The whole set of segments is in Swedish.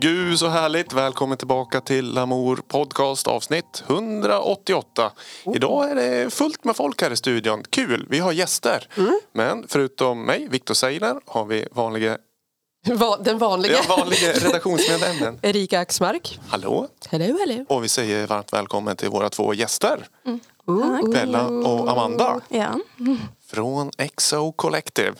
Gud så härligt! Välkommen tillbaka till Lamour Podcast avsnitt 188. Idag är det fullt med folk här i studion. Kul! Vi har gäster. Men förutom mig, Viktor Seiler, har vi vanliga, Va- Den vanliga. ja, vanliga redaktionsmedlemmen. Erika Axmark. Hallå! Hello, hello. Och vi säger varmt välkommen till våra två gäster. Bella och Amanda Ja. från XO Collective.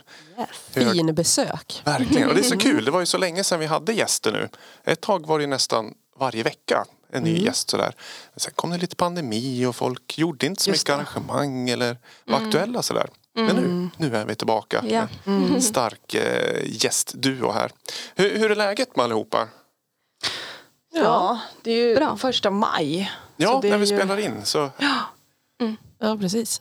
Hur- Fin besök. Verkligen, och det är så kul. Det var ju så länge sedan vi hade gäster nu. Ett tag var det nästan varje vecka en ny gäst sådär. Men sen kom det lite pandemi och folk gjorde inte så Just mycket det. arrangemang eller var aktuella sådär. Men nu, nu är vi tillbaka Ja. med en stark eh, gästduo här. Hur, hur är läget med allihopa? Ja, det är ju Bra. första maj. Ja, Så det när är vi ju- spelar in så Ja, precis.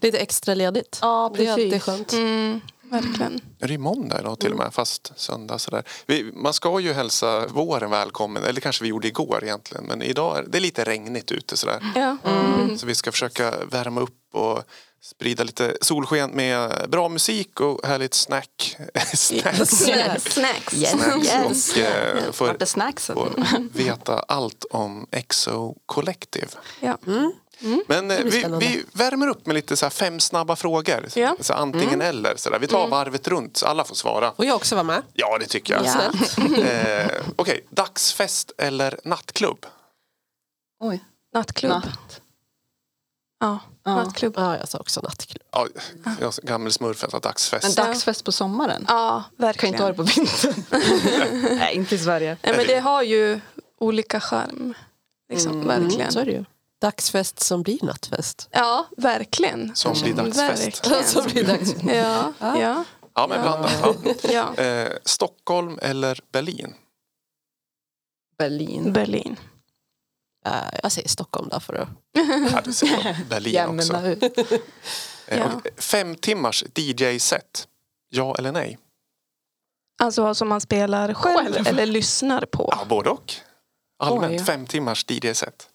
Lite extra ledigt. Ja, Det är alltid precis. skönt. Mm, verkligen. är det måndag idag till och med, fast söndag sådär. Vi, man ska ju hälsa våren välkommen, eller kanske vi gjorde igår egentligen. Men idag är det är lite regnigt ute sådär. Ja. Så vi ska försöka värma upp och sprida lite solsken med bra musik och härligt snack. Snacks. Snacks. Snacks. Yes. Snacks och eh, få, få veta allt om Exo Collective. Ja. Men eh, blir vi, spännande. vi värmer upp med lite så här fem snabba frågor. Ja. Så antingen eller. Så där. Vi tar varvet runt så alla får svara. Och jag också var med. Ja, det tycker jag. Ja. Eh, Okej, dagsfest eller nattklubb? Oj, Nattklubb. natt. Ja, Ja. nattklubb. Ja, jag sa också nattklubb. Ja, jag är gammal smurfen sa dagsfest. En dagsfest på sommaren. Ja, Kan verkligen. inte ha det på vintern. Nej, inte i Sverige. Nej, men det har ju olika charm. Liksom, verkligen. Så är det ju. Dagsfest som blir nattfest. Ja, verkligen. Som blir dagsfest. Verkligen. som blir dags. Ja, ja, Ja, men blandat. Ja. ja. Eh, Stockholm eller Berlin? Berlin. Berlin. Ja, jag säger Stockholm där för att... Ja, det säger. Berlin också. Ut. Eh, Ja. okej. Fem timmars DJ-set. Ja eller nej? Alltså som man spelar själv, Själv. eller lyssnar på. Ja, både och. Allmänt Oj. fem timmars DJ-set.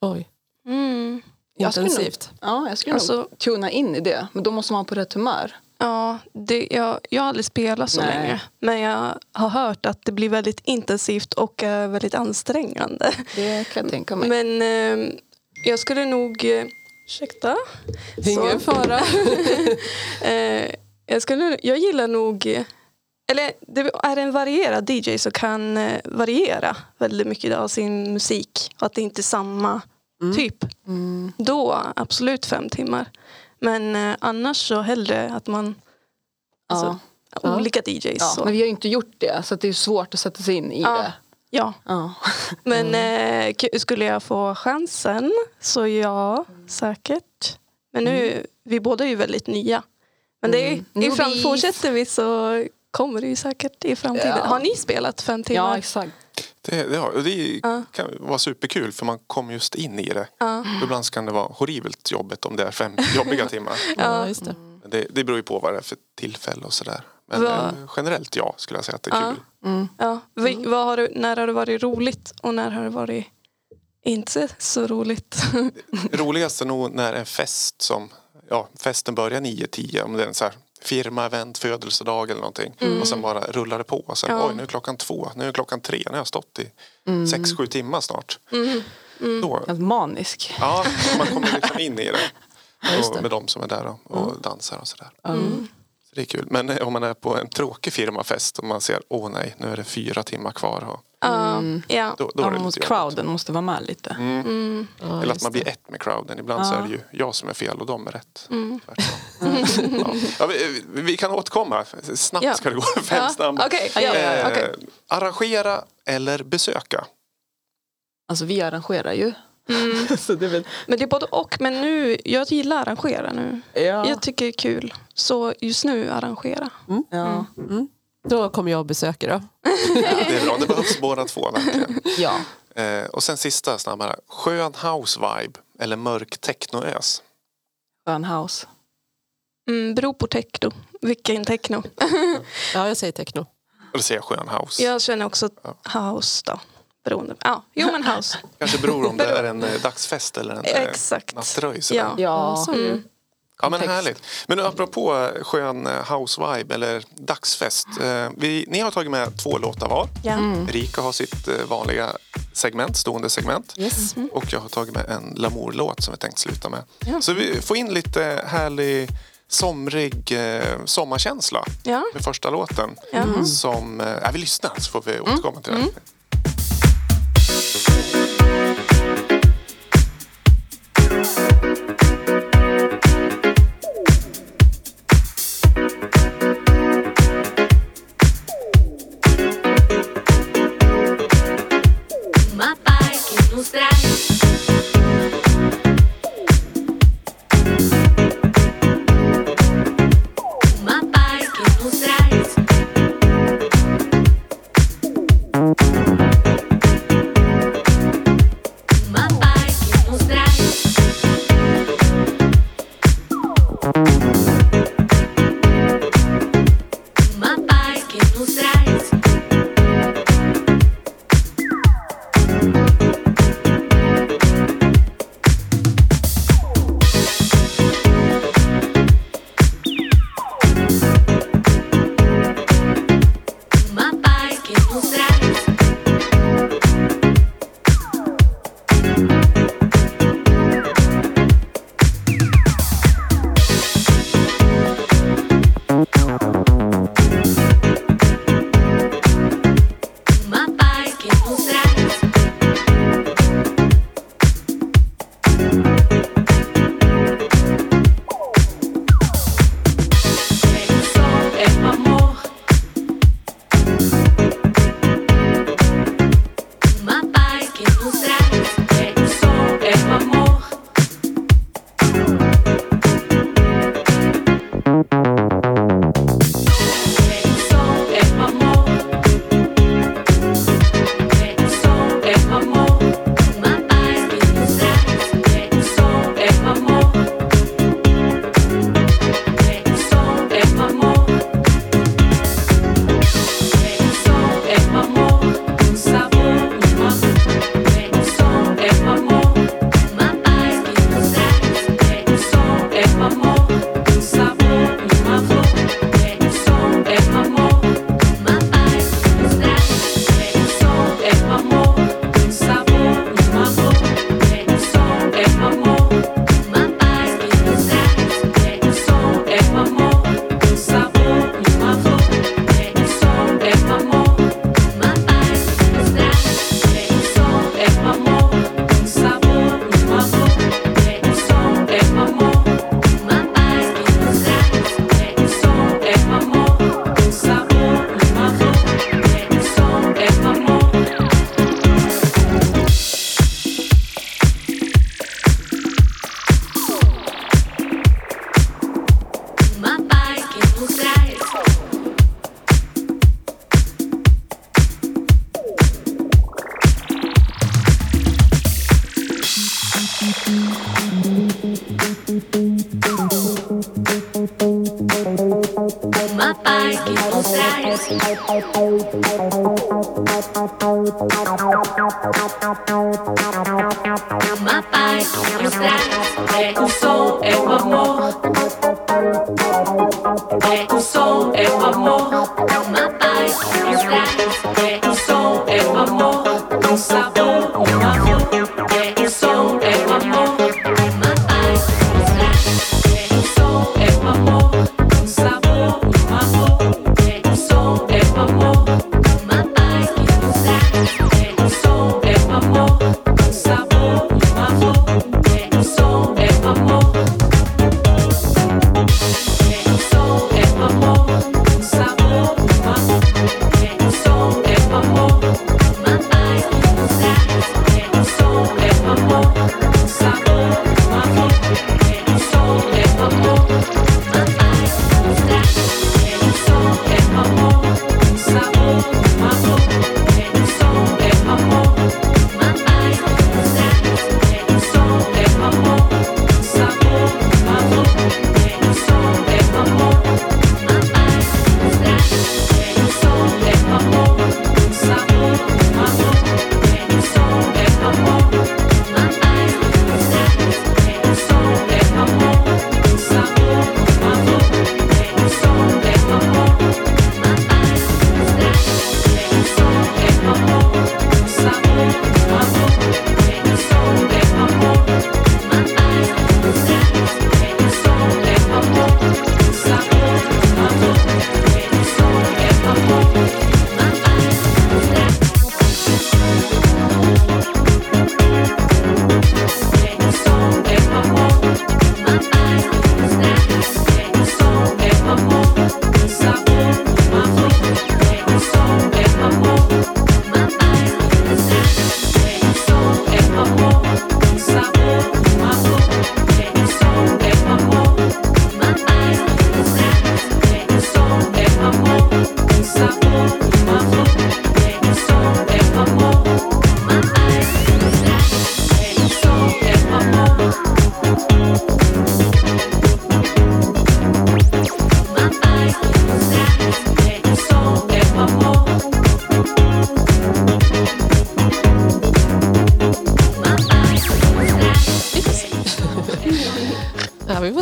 Oj, Mm. Jag skulle intensivt. Ja, jag skulle Alltså- nog tuna in i det. Men då måste man vara på rätt humör. Ja, det, jag, jag har aldrig spelat så Nej. länge. Men jag har hört att det blir väldigt intensivt och eh, väldigt ansträngande. Det kan jag tänka mig. Men eh, jag skulle nog... Eh, ursäkta? Ingen Så. fara. Eh, jag, skulle, jag gillar nog... Eller det är en varierad DJ som kan variera väldigt mycket av sin musik. Och att det inte är samma typ. Mm. Då absolut fem timmar. Men eh, annars så hellre att man... Alltså, Ja. Olika DJs. Ja, så. men vi har ju inte gjort det, så det är svårt att sätta sig in i Ja. det. ja. Ja. Men eh, k- skulle jag få chansen så ja, säkert. Men nu, vi båda är ju väldigt nya. Men det är, Mm. i fram, Newbies. fortsätter vi så kommer det ju säkert i framtiden. Ja. Har ni spelat fem ja, timmar? exakt. Det, det, har- det Ja. kan vara superkul för man kommer just in i det. Ja. Ibland kan det vara horribelt jobbigt om det är fem jobbiga timmar. Ja, just det. Men Det, det beror ju på vad det är för tillfälle och sådär. Men Vad- eh, generellt ja, skulle jag säga att det är Ja. kul. Mm. Ja. Vi, vad har du, när har det varit roligt och när har det varit inte så roligt? Roligast är nog när en fest som, ja festen börjar 9-10 om det är en så här firma, event, födelsedag eller någonting. Och sen bara rullar det på. Och sen, Ja. oj nu är klockan två, nu är klockan tre, nu har jag stått i sex, sju timmar snart. Då, Helt manisk. ja, man kommer liksom in i det. Och det. med de som är där och, och dansar och sådär. Så det är kul. Men eh, om man är på en tråkig firmafest och man ser, åh nej, nu är det fyra timmar kvar. Och, Ja, ja. då, då Ja, måste, crowden måste vara med lite. Ja, Eller att man blir ett med crowden. Ibland så är det ju jag som är fel och de är rätt. Mm. Ja. Ja, vi, vi kan återkomma. Snabbt Ja. ska det gå. Fem Ja, snabba. ja, Eh, okej. Arrangera eller besöka? Alltså vi arrangerar ju. så det väl, Men det är både och. Men nu, jag gillar att arrangera nu. ja. Jag tycker det är kul. Så just nu arrangera. ja. Då kommer jag och besöker då. Det är bra, det behövs båda två verkligen. ja. Eh, och sen sista snabbare. Skön house-vibe eller mörk technoös? Skön house. Mm, beror på techno. Vilken techno? Ja, jag säger techno. Då säger jag skön house. Jag känner också house då. Beroende. Ja, jo men house. Kanske beror om det är en eh, dagsfest eller en eh, Exakt. nattröj. sådär. Ja. Ja. så Ja, men härligt. Men apropå eh, skön eh, house-vibe eller dagsfest. Eh, vi, ni har tagit med två låtar var. Yeah. Mm. Rika har sitt vanliga segment, stående segment. Yes. Mm. mm. Och jag har tagit med en Lamour-låt som vi tänkt sluta med. Yeah. Så vi får in lite härlig somrig sommarkänsla yeah. med första låten. Mm. Som, äh, vi lyssnar så får vi återkomma till mm. den. Mm.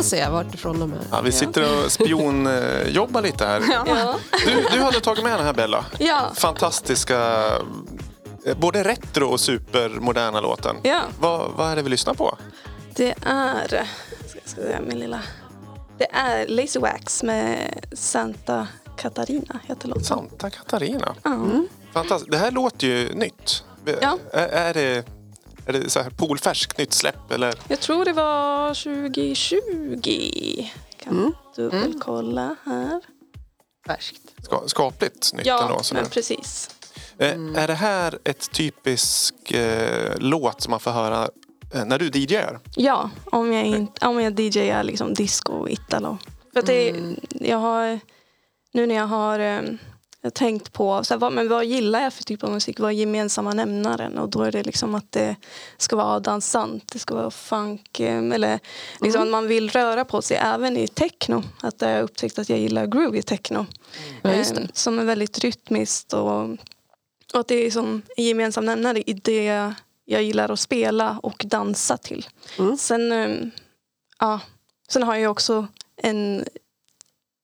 Får se vartifrån de är. Ja, vi sitter och spionjobbar lite här. Ja. Du, du hade tagit med den här Bella. Ja. Fantastiska, eh, både retro och supermoderna låten. Ja. Vad, vad är det vi lyssnar på? Det är... Ska, ska jag säga min lilla... Det är Lazy Wax med Santa Catarina heter låten. Santa Catarina. Ja. Fantastiskt. Det här låter ju nytt. Ja. Är, är det, är det så här polfärskt nytt släpp eller? Jag tror det var 2020. Kan dubbelkolla här. Färskt. Ska, skapligt nytt Ja, ändå. men precis. Eh, Är det här ett typisk eh, låt som man får höra eh, när du DJar? Ja, om jag, in, om jag DJar liksom disco och italo. För att det, jag har, nu när jag har eh, jag tänkt på så här, vad, men vad gillar jag för typ av musik, vad är gemensamma nämnaren? Och då är det liksom att det ska vara dansant, det ska vara funk. eh, Eller liksom att man vill röra på sig även i techno. Att jag har upptäckt att jag gillar groovy techno. Ja, just det. Eh, Som är väldigt rytmiskt och, och att det är som en gemensam nämnare i det jag gillar att spela och dansa till. Mm. Sen, eh, ja, sen har jag också en,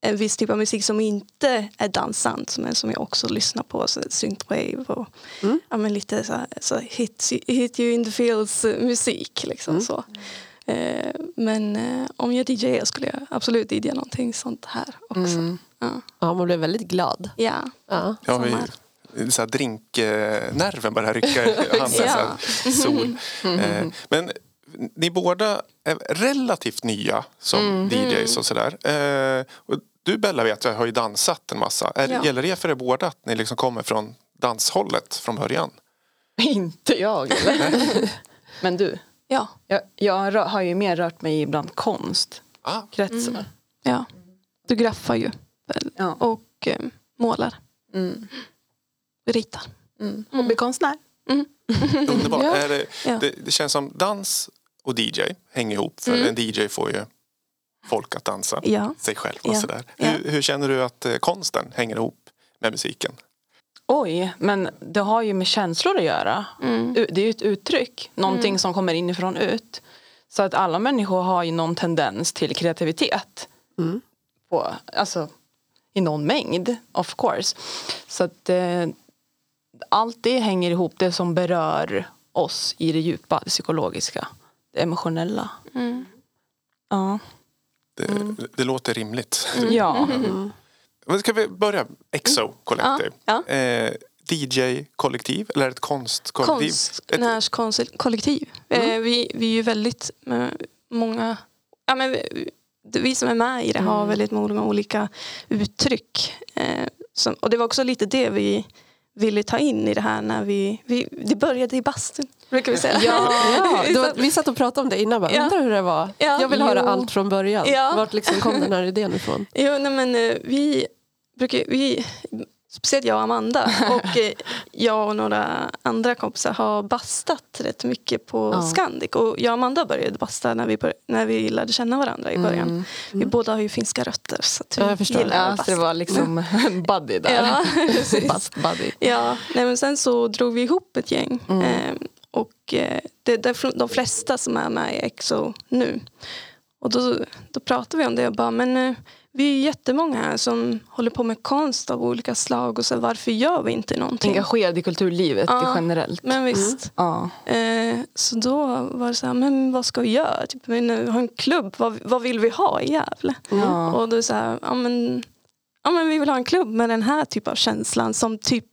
en viss typ av musik som inte är dansant men som jag också lyssnar på. Så synthwave och Mm. ja, men lite så, här, så hit, hit you in the feels eh, musik. Liksom, Mm. så. Eh, men eh, om jag DJar skulle jag absolut DJa någonting sånt här också. Mm. Ja. Ja, man blev väldigt glad. ja. Ja. Ja, så här drinknerven börjar rycka i handen. så här, sol. Eh, men ni båda är relativt nya som DJs och sådär. Eh, och du Bella vet jag har ju dansat en massa. Är, Ja. Gäller det för er båda att ni liksom kommer från danshållet från början? Inte jag? Men du, Ja. jag, jag har ju mer rört mig bland konstkretsar. Ah, ja. Du graffar ju Ja. och eh, målar, Mm. ritar. Mm. Hobbykonstnär. underbart. Ja. Det, det, det känns som dans och DJ hänger ihop. För en DJ får ju folk att dansa Ja. sig själv och Ja. sådär. Ja. Hur, hur känner du att eh, konsten hänger ihop med musiken? Oj, men det har ju med känslor att göra. U- Det är ju ett uttryck, någonting som kommer inifrån ut. Så att alla människor har ju någon tendens till kreativitet. På, alltså, I någon mängd, of course. Så att eh, allt det hänger ihop, det som berör oss i det djupa, det psykologiska, det emotionella. Ja. Det, det låter rimligt. ja. Men Ska vi börja? EXO Collective. Ja, Eh, DJ-kollektiv eller ett konstkollektiv? Ett, Konstnärskollektiv. Eh, vi, vi är ju väldigt eh, många... Ja, men vi, vi som är med i det har väldigt många olika uttryck. Eh, som, och det var också lite det vi ville ta in i det här när vi... vi det började i bastun, brukar vi säga. Ja, då, satt- vi satt och pratade om det innan. Bara, Ja. Undrar hur det var. Ja, jag vill höra jo. allt från början. Ja. Vart liksom kom den här idén ifrån? Jo, nej, men eh, vi brukar, vi, speciellt jag och Amanda och eh, jag och några andra kompisar har bastat rätt mycket på Ja. Scandic. Och jag och Amanda började basta när vi, bör, när vi lärde känna varandra i början. Vi båda har ju finska rötter så att vi Ja, jag förstår. gillar ja, att så det basta. var liksom en buddy där. Ja. Bust buddy. Ja, nej, men sen så drog vi ihop ett gäng. Mm. Eh, och eh, det är de flesta som är med i EXO nu. Och då, då pratade vi om det och bara, men eh, vi är jättemånga här som håller på med konst av olika slag och så varför gör vi inte någonting? Engagerad i kulturlivet Ja. generellt. Men visst. Ja. Eh, så då var det så här, men vad ska vi göra? Typ, men, eh, ha en klubb, vad, vad vill vi ha i Gävle? Ja. Och då så här, ja men, ja men vi vill ha en klubb med den här typen av känslan som typ,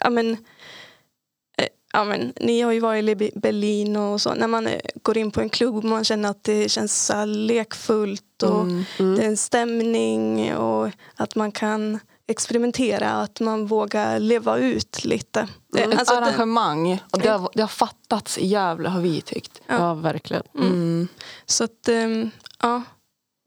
ja men, ja men ni har ju varit i Be- Berlin och så, när man eh, går in på en klubb och man känner att det känns så lekfullt och Mm. det är en stämning och att man kan experimentera, att man vågar leva ut lite. Eh, Ett alltså det- arrangemang. Och det, har, det har fattats i Gävle har vi tyckt. Ja, verkligen. Mm. Så att, ehm, ja.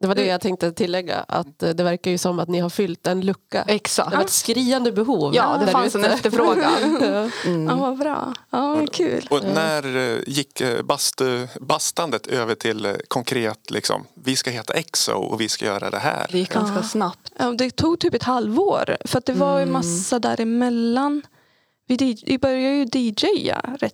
Det var det jag tänkte tillägga. Att eh, det verkar ju som att ni har fyllt en lucka. Exakt. Det var ett skriande behov. Ja, det fanns en ute. efterfrågan. Ja. Mm. ja, vad bra. Ja, men kul. Och när eh, gick eh, bastu, bastandet över till konkret, liksom, vi ska heta EXO och vi ska göra det här? Det gick ganska Ja. snabbt. Ja, det tog typ ett halvår. För att det var en Mm. massa däremellan. Vi, DJ vi började ju DJa rätt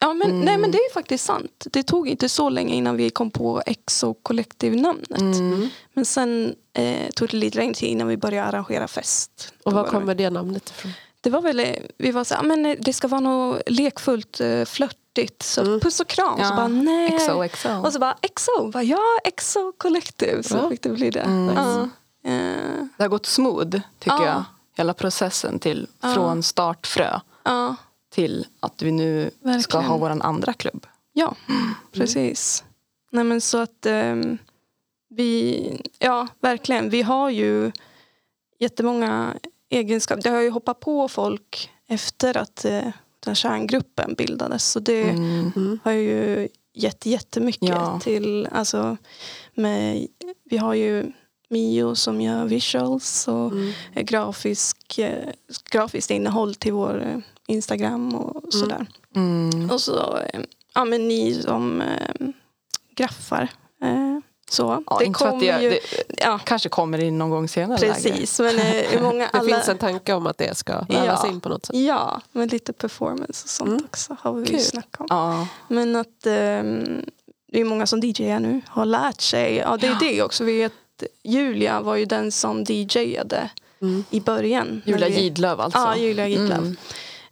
Ja, men, Nej men det är faktiskt sant. Det tog inte så länge innan vi kom på Exo Collective-namnet. Mm. Men sen eh, tog det lite längre tid innan vi började arrangera fest. Och var kommer det namnet ifrån? Det var väl, eh, vi var så här, men eh, det ska vara något lekfullt, eh, flörtigt. Så Mm. puss och kram. Ja, Så bara nej. Exo, exo. Och så bara Exo. Bara, ja, Exo Collective. Så Ja. fick det bli det. Mm. Ja. Det har gått smooth tycker Ja. jag. Hela processen till från startfrö ja. Till att vi nu ska Verkligen. ha vår andra klubb. Ja, precis. Nej men så att ehm, vi, ja verkligen, vi har ju jättemånga egenskaper. Det har ju hoppat på folk efter att eh, den kärngruppen bildades. Så det Mm. har ju gett jättemycket Ja. till, alltså med, vi har ju Mio som gör visuals och Mm. eh, grafisk, eh, grafiskt innehåll till vår Instagram och sådär. Mm. Och så eh, ja, men ni som eh, graffar. Eh, så. Ja, inte för att det, ju, det ja, kanske kommer in någon gång senare. läge. precis. Men eh, många Det alla, finns en tanke om att det ska vävas Ja. in på något sätt. Ja, men lite performance och sånt Mm. också har vi Kul. snackat om. Ja. Men att ehm, det är många som DJar nu, har lärt sig. Ja, det är det också. Vi vet, Julia var ju den som DJade Mm. i början. Julia Gidlöv alltså. Ja, Julia Gidlöv. Mm.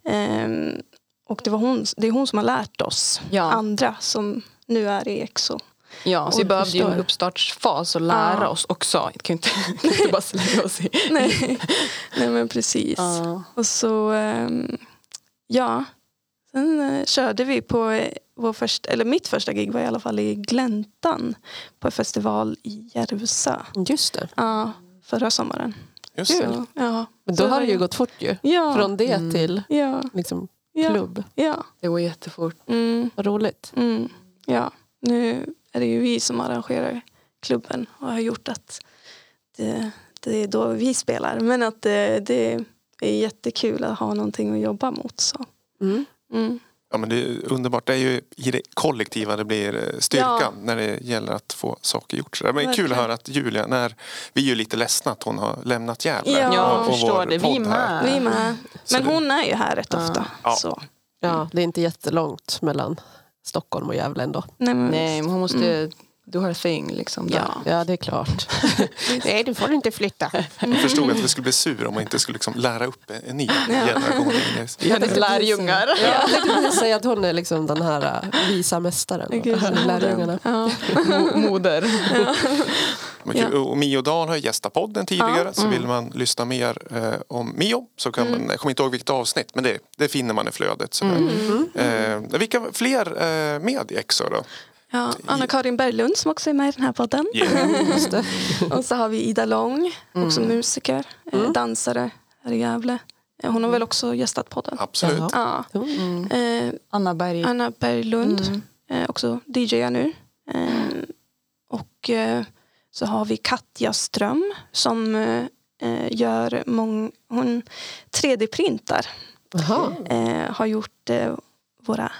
Ehm, och det, var hon, det är hon som har lärt oss Ja. andra som nu är i EXO. Ja, så vi behövde ju en uppstartsfas och lära Ja. oss också. Vi kan inte, kan inte bara slänga oss i. Nej, Nej men precis. Ja. Och så, ehm, ja. Sen eh, körde vi på eh, vår första, eller mitt första gig var i alla fall i Gläntan på en festival i Järvsö. Just det. Ja, förra sommaren. Just det. Så, ja. Men då Så har det ju gått fort ju. Ja, Från det Mm. till ja, liksom, klubb. ja. Det går jättefort. Mm, Vad roligt. mm, ja. Nu är det ju vi som arrangerar klubben och har gjort att det, det är då vi spelar. Men att det, det är jättekul att ha någonting att jobba mot. Så. Mm. Mm. Ja, men det är underbart. Det är ju i det kollektiva det blir eh, styrkan Ja. när det gäller att få saker gjort. Det är kul Verkligen. att höra att Julia, när, vi är ju lite ledsna att hon har lämnat Gävle. Ja, och- förstår det. Vi med. Vi är med. Så Men det- hon är ju här rätt Ja. ofta. Ja. Så. Ja, det är inte jättelångt mellan Stockholm och Gävle ändå. Nej, men Nej, men hon måste do her thing liksom. Ja. Där. Ja, det är klart. Nej, du får inte flytta. Jag förstod att vi skulle bli sur om man inte skulle liksom lära upp en, ny generation. Hennes lärjungar. Ja, jag tänkte säga att hon är liksom den här äh, visa mästaren. Lärjungarna. Ja. Mo- Moder. Men kul. Och Mio Dahl har gästat podden tidigare Ja. så vill man lyssna mer eh, om Mio så kan man, jag kommer inte ihåg vilket avsnitt men det, det finner man i flödet. Så eh, vilka fler eh, med i Exo då? Ja, Anna-Karin Berglund som också är med i den här podden. Yeah. Och så har vi Ida Lång, också musiker, eh, dansare här i Gävle. Hon har väl också gästat podden. Absolut. Ja. Mm. Eh, Anna Berg. Anna Berglund, Mm. eh, också DJ nu. Eh, och eh, så har vi Katja Ström som gör mång- hon 3D-printar. Jaha. Eh, har gjort våra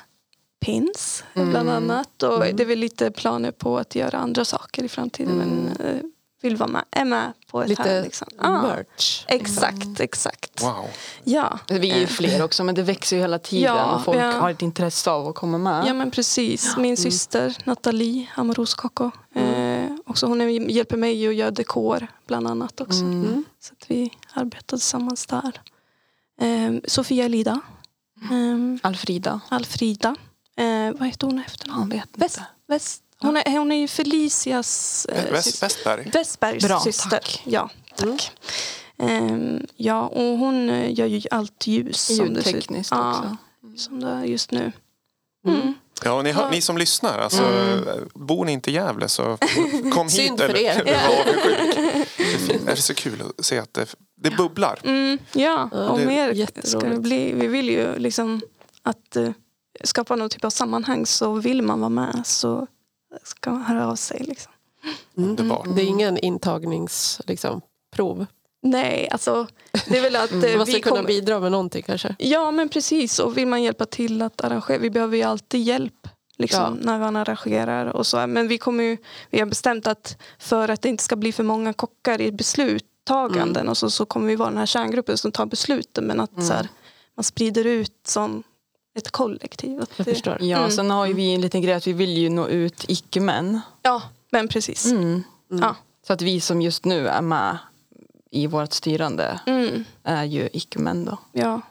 pins Mm. bland annat. Och det är väl lite planer på att göra andra saker i framtiden. Men eh, vill vara med, är med på ett Lite här. Liksom. Merch. exakt, exakt. Wow. Ja. Vi är ju fler också men det växer ju hela tiden Ja, och folk ja. har ett intresse av att komma med. Ja men precis. Min syster Nathalie Amaros Koko. Eh, också hon hjälper mig att göra dekor bland annat också. Mm. Så att vi arbetar tillsammans där. Eh, Sofia Lida. Eh, Alfrida. Alfrida. Eh, vad heter hon efter Han vet Väst, väst, hon, är, hon är ju Felicias eh, Väst, syster. Westberg. Westbergs Bra, syster. tack. Ja, tack. Ehm, ja, och hon eh, gör ju allt ljus som det ser ut. Ljudtekniskt Ja, också. som det är just nu. Mm. Mm. Ja, ni, hör, ni som lyssnar, alltså, bor ni inte i Gävle så kom hit. Synd för er. eller avundsjuk. Det. Det är så kul att se att det, det bubblar. Mm, ja, Ja, och mer ska det bli. Vi vill ju liksom att eh, skapa någon typ av sammanhang så vill man vara med så ska man höra av sig. Liksom. Underbart. Det är ingen intagnings, liksom, prov. Nej, alltså det är väl att eh, Man vi kunna kommer... bidra med någonting kanske. Ja men precis och vill man hjälpa till att arrangera, vi behöver ju alltid hjälp liksom, Ja. när man arrangerar och så. Men vi, kommer ju, vi har bestämt att för att det inte ska bli för många kockar i besluttaganden Mm. och så, så kommer vi vara den här kärngruppen som tar besluten men att så här, man sprider ut som ett kollektiv. Att Jag det- förstår. Ja, Mm. sen har ju vi en liten grej att vi vill ju nå ut icke-män. Ja, men precis. Mm. Ja. Så att vi som just nu är med i vårt styrande Mm. är ju icke-män då. Ja.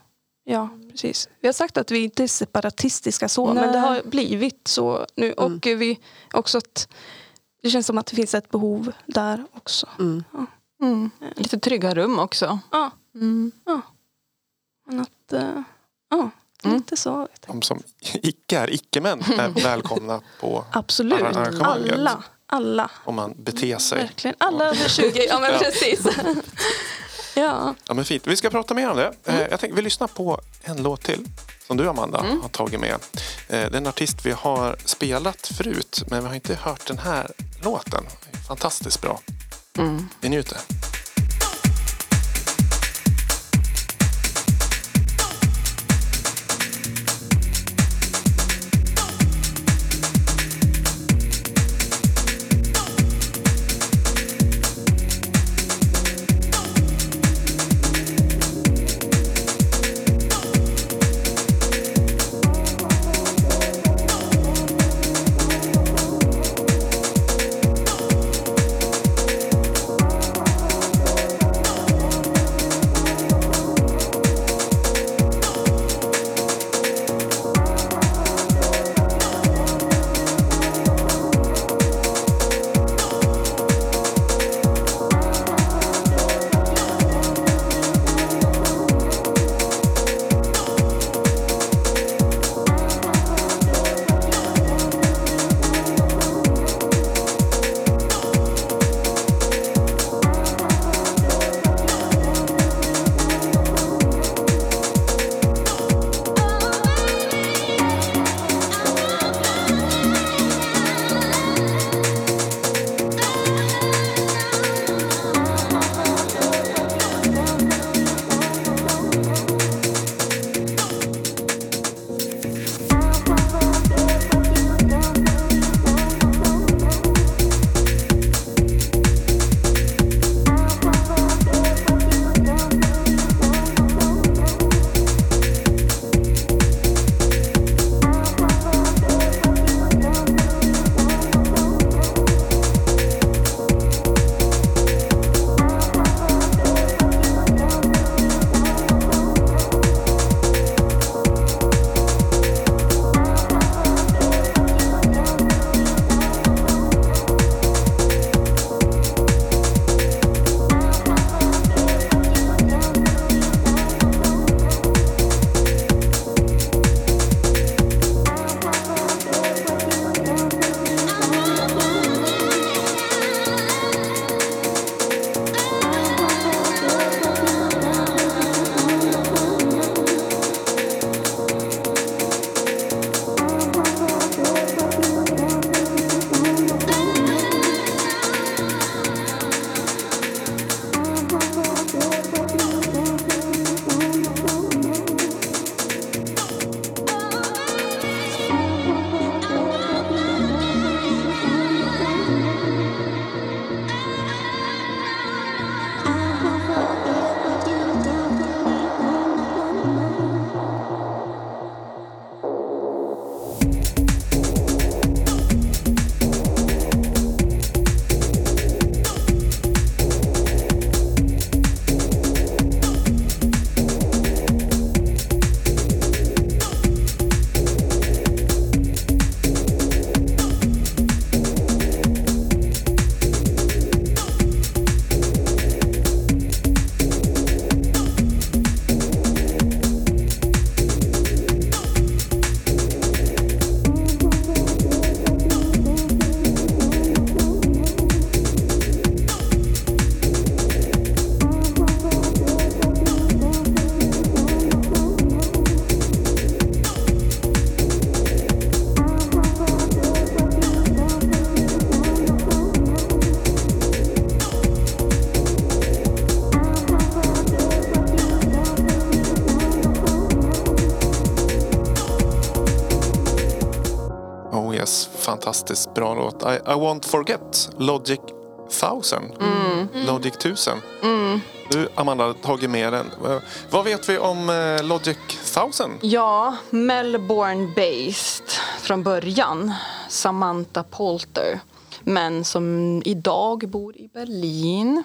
ja, precis. Vi har sagt att vi inte är separatistiska så, Nej. men det har blivit så nu. Och vi också att det känns som att det finns ett behov där också. Mm. Mm. Lite trygga rum också. Ja, Mm. men att... eh, ja, Mm. lite så. De som icke är icke-män är välkomna på Absolut. Alla. Alla. om man beter sig. Verkligen. Alla över 20. Ja, men Ja. precis. ja. Ja, men fint. Vi ska prata mer om det. Eh, Jag tänkte, vi lyssnar på en låt till som du Amanda har tagit med. Eh, Det är en artist vi har spelat förut men vi har inte hört den här låten. Fantastiskt bra. Mm. Vi njuter. Fantastiskt bra låt. I, I won't forget Logic 1000. Logic 1000. Du Amanda har tagit med den. Eh, Vad vet vi om eh, Logic 1000? Ja, Melbourne-based från början. Samantha Polter. Men som idag bor i Berlin.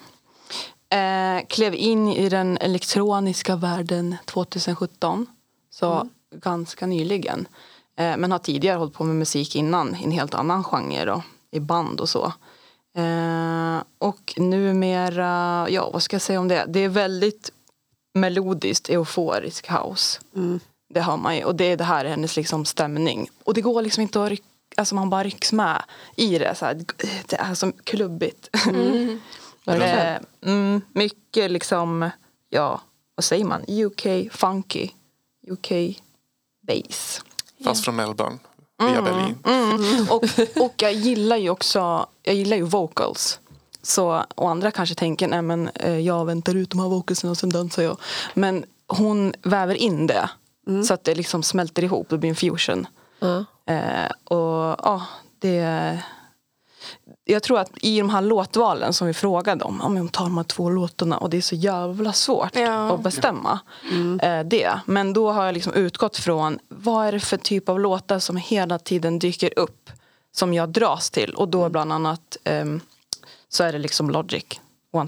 Eh, klev in i den elektroniska världen 2017. Så ganska nyligen. Eh, men har tidigare hållit på med musik innan i en helt annan genre. Då, I band och så. Eh, och numera, ja vad ska jag säga om det? Det är väldigt melodiskt euforisk house. Det har man ju. Och det, är det här är hennes liksom stämning. Och det går liksom inte att rycka, alltså man bara rycks med i det. Så här, det är som klubbigt. Eh, mm, mycket liksom, ja vad säger man, UK funky, UK bass. Fast från Melbourne, via Berlin. Och, och jag gillar ju också, jag gillar ju vocals. Så, och andra kanske tänker, nej men eh, jag väntar ut de här vocalsen och sen dansar jag. Men hon väver in det. Så att det liksom smälter ihop, det blir en fusion. Ja. Eh, och ja, det... Jag tror att i de här låtvalen som vi frågade om, om de tar de här två låtarna och det är så jävla svårt Ja. att bestämma eh, det. Men då har jag liksom utgått från vad är det för typ av låtar som hela tiden dyker upp som jag dras till. Och då bland annat ehm, så är det liksom Logic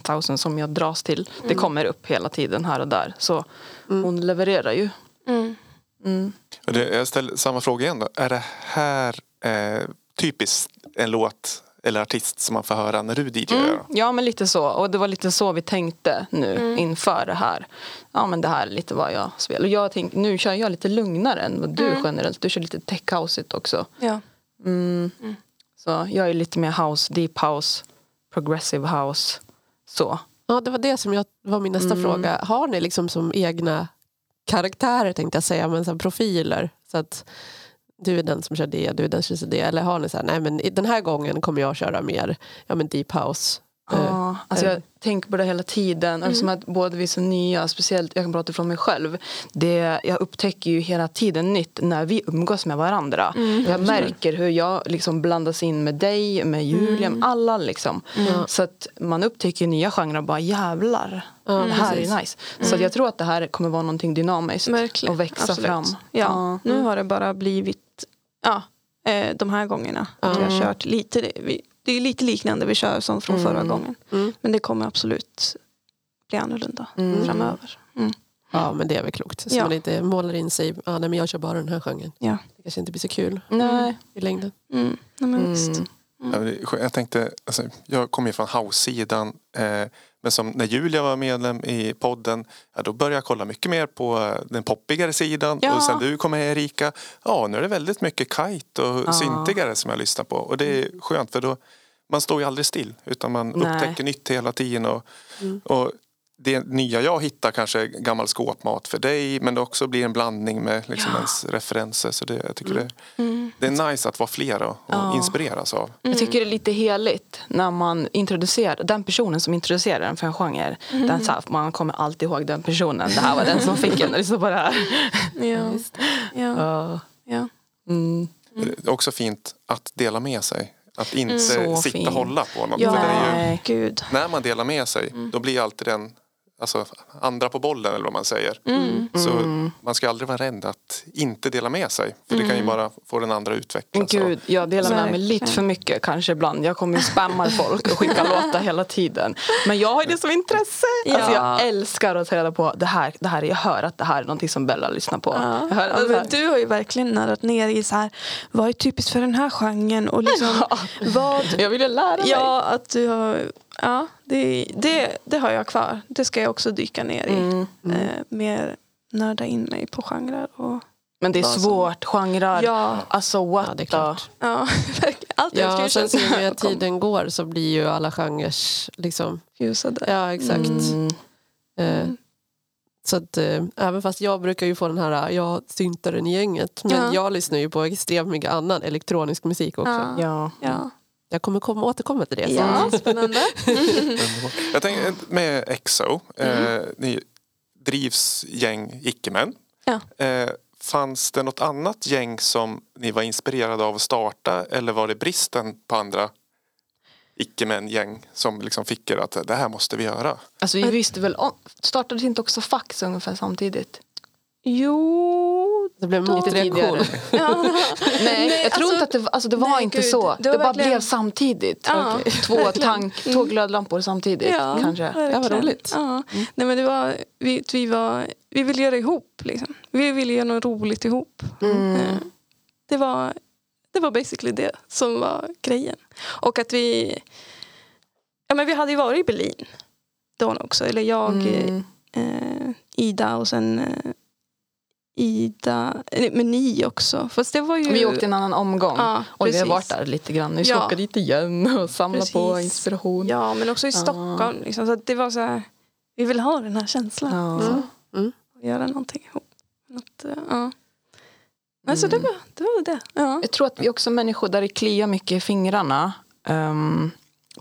1000 som jag dras till. Det kommer upp hela tiden här och där. Så hon levererar ju. Och det, jag ställer samma fråga igen då. Är det här eh, typiskt en låt eller artist som man får höra när du DJar? Ja men lite så. Och det var lite så vi tänkte nu inför det här. Ja men det här är lite vad jag spelar. Och jag tänk, nu kör jag lite lugnare än vad du generellt. Du kör lite tech houseigt också. Ja. Så jag är lite mer house, deep house, progressive house. Så. Ja, det var det som jag, var min nästa fråga. Har ni liksom som egna karaktärer tänkte jag säga, men så profiler? Så att du är den som kör det, du är den som kör det. Eller har ni så här, nej men den här gången kommer jag köra mer ja, men deep house. Eh, Ja, alltså jag tänker på det hela tiden. Eftersom att både vi är så nya, speciellt jag kan prata från mig själv. Det, jag upptäcker ju hela tiden nytt när vi umgås med varandra. jag märker hur jag liksom blandas in med dig, med Julia, med alla liksom. Så att man upptäcker nya genrer och bara jävlar, det här är nice. Så att jag tror att det här kommer vara någonting dynamiskt Verkligen. och växa Absolut. fram. Ja, nu har det bara blivit ja, eh, de här gångerna. Att vi har kört lite, det- vi, det är lite liknande vi kör som från förra gången. Men det kommer absolut bli annorlunda framöver. Mm. Ja, men det är väl klokt. Så Ja. man inte målar in sig, ja, nej men jag kör bara den här genren. Ja. Det kanske inte blir så kul Nej. i längden. Mm. Nej, men är skönt. Jag tänkte, alltså, jag kommer ju från house-sidan. Eh, men som när Julia var medlem i podden, ja, då började jag kolla mycket mer på eh, den poppigare sidan. Ja. Och sen du kom med Erika, ja nu är det väldigt mycket kite och syntigare som jag lyssnar på. Och det är skönt för då, man står ju aldrig still utan man Nej. upptäcker nytt hela tiden. Och, och det nya jag hittar kanske är gammal skåpmat för dig men det också blir en blandning med liksom ens referenser. Så det, jag tycker det, det är nice att vara flera och, och inspireras av. Jag tycker det är lite heligt när man introducerar den personen som introducerar den för en genre. Den, så här, man kommer alltid ihåg den personen. Det här var den som fick en att lyssna på det här. Ja. Ja. Ja. Ja. Mm. Det är också fint att dela med sig. Att inte Så sitta och hålla på något. Ja, ju, när man delar med sig då blir alltid den alltså, andra på bollen eller vad man säger. Mm. Så man ska aldrig vara rädd att inte dela med sig. För det kan ju bara få den andra att utvecklas. Gud, jag delar med mig lite för mycket kanske ibland. Jag kommer ju spammar folk och skickar låtar hela tiden. Men jag har det som intresse. Alltså Ja. jag älskar att ta reda på det här, det här. Jag hör att det här är någonting som Bella lyssnar på. Ja. Jag hör Ja, men du har ju verkligen närrat ner i så här, vad är typiskt för den här genren och liksom vad Jag ville lära mig. Ja, att du har, ja det, det, det har jag kvar. Det ska jag också dyka ner i. Mm. Eh, mer nörda in mig på genrer. Och, Men det är Vad som- svårt, genrer. Ja. Alltså what Ja, det är the- klart. ja. Allt Ja, jag sen ju med tiden går så blir ju alla genrer liksom, ljusade. ja exakt. Mm. Eh, så att eh, även fast jag brukar ju få den här, jag syntaren i gänget. Men Ja. jag lyssnar ju på extremt mycket annan elektronisk musik också. Ja. Ja. Ja. Jag kommer komma, återkomma till det ja, spännande. Jag tänker med EXO, Mm. eh, ni drivs gäng icke-män. Ja. Eh, fanns det något annat gäng som ni var inspirerade av att starta eller var det bristen på andra icke-män-gäng som liksom fick er att det här måste vi göra? Alltså vi visste väl om, startade inte också fax ungefär samtidigt? Jo, Det blev Då- motreaktion. ja. Nej, jag tror alltså- inte att det, var- alltså det var nej, inte gud, så. det Det, var bara verkligen- blev samtidigt. Ja, Okej. Två, tank, två glödlampor samtidigt Ja, kanske. Ja, vad verkligen. roligt. Ja. Nej, men det var, vi, vi, var, vi ville göra ihop. Liksom. Vi ville göra något roligt ihop. Eh, Det, var, det var basically det som var grejen. Och att vi... Ja, men vi hade ju varit i Berlin då också. Eller jag, Mm. eh, Ida och sen eh, Ida, men ni också. Fast det var ju... Vi åkte en annan omgång. Ja, och vi har varit där lite grann. Vi ska Ja. åka dit igen och samla på Precis. inspiration. Ja, men också i Ja. Stockholm. Liksom. Så det var så här, vi vill ha den här känslan. Ja. liksom. Mm. Och göra någonting ihop. Något, eh, ja. Men så det var det. Var det. Ja. Jag tror att vi också människor där det kliar mycket i fingrarna ehm,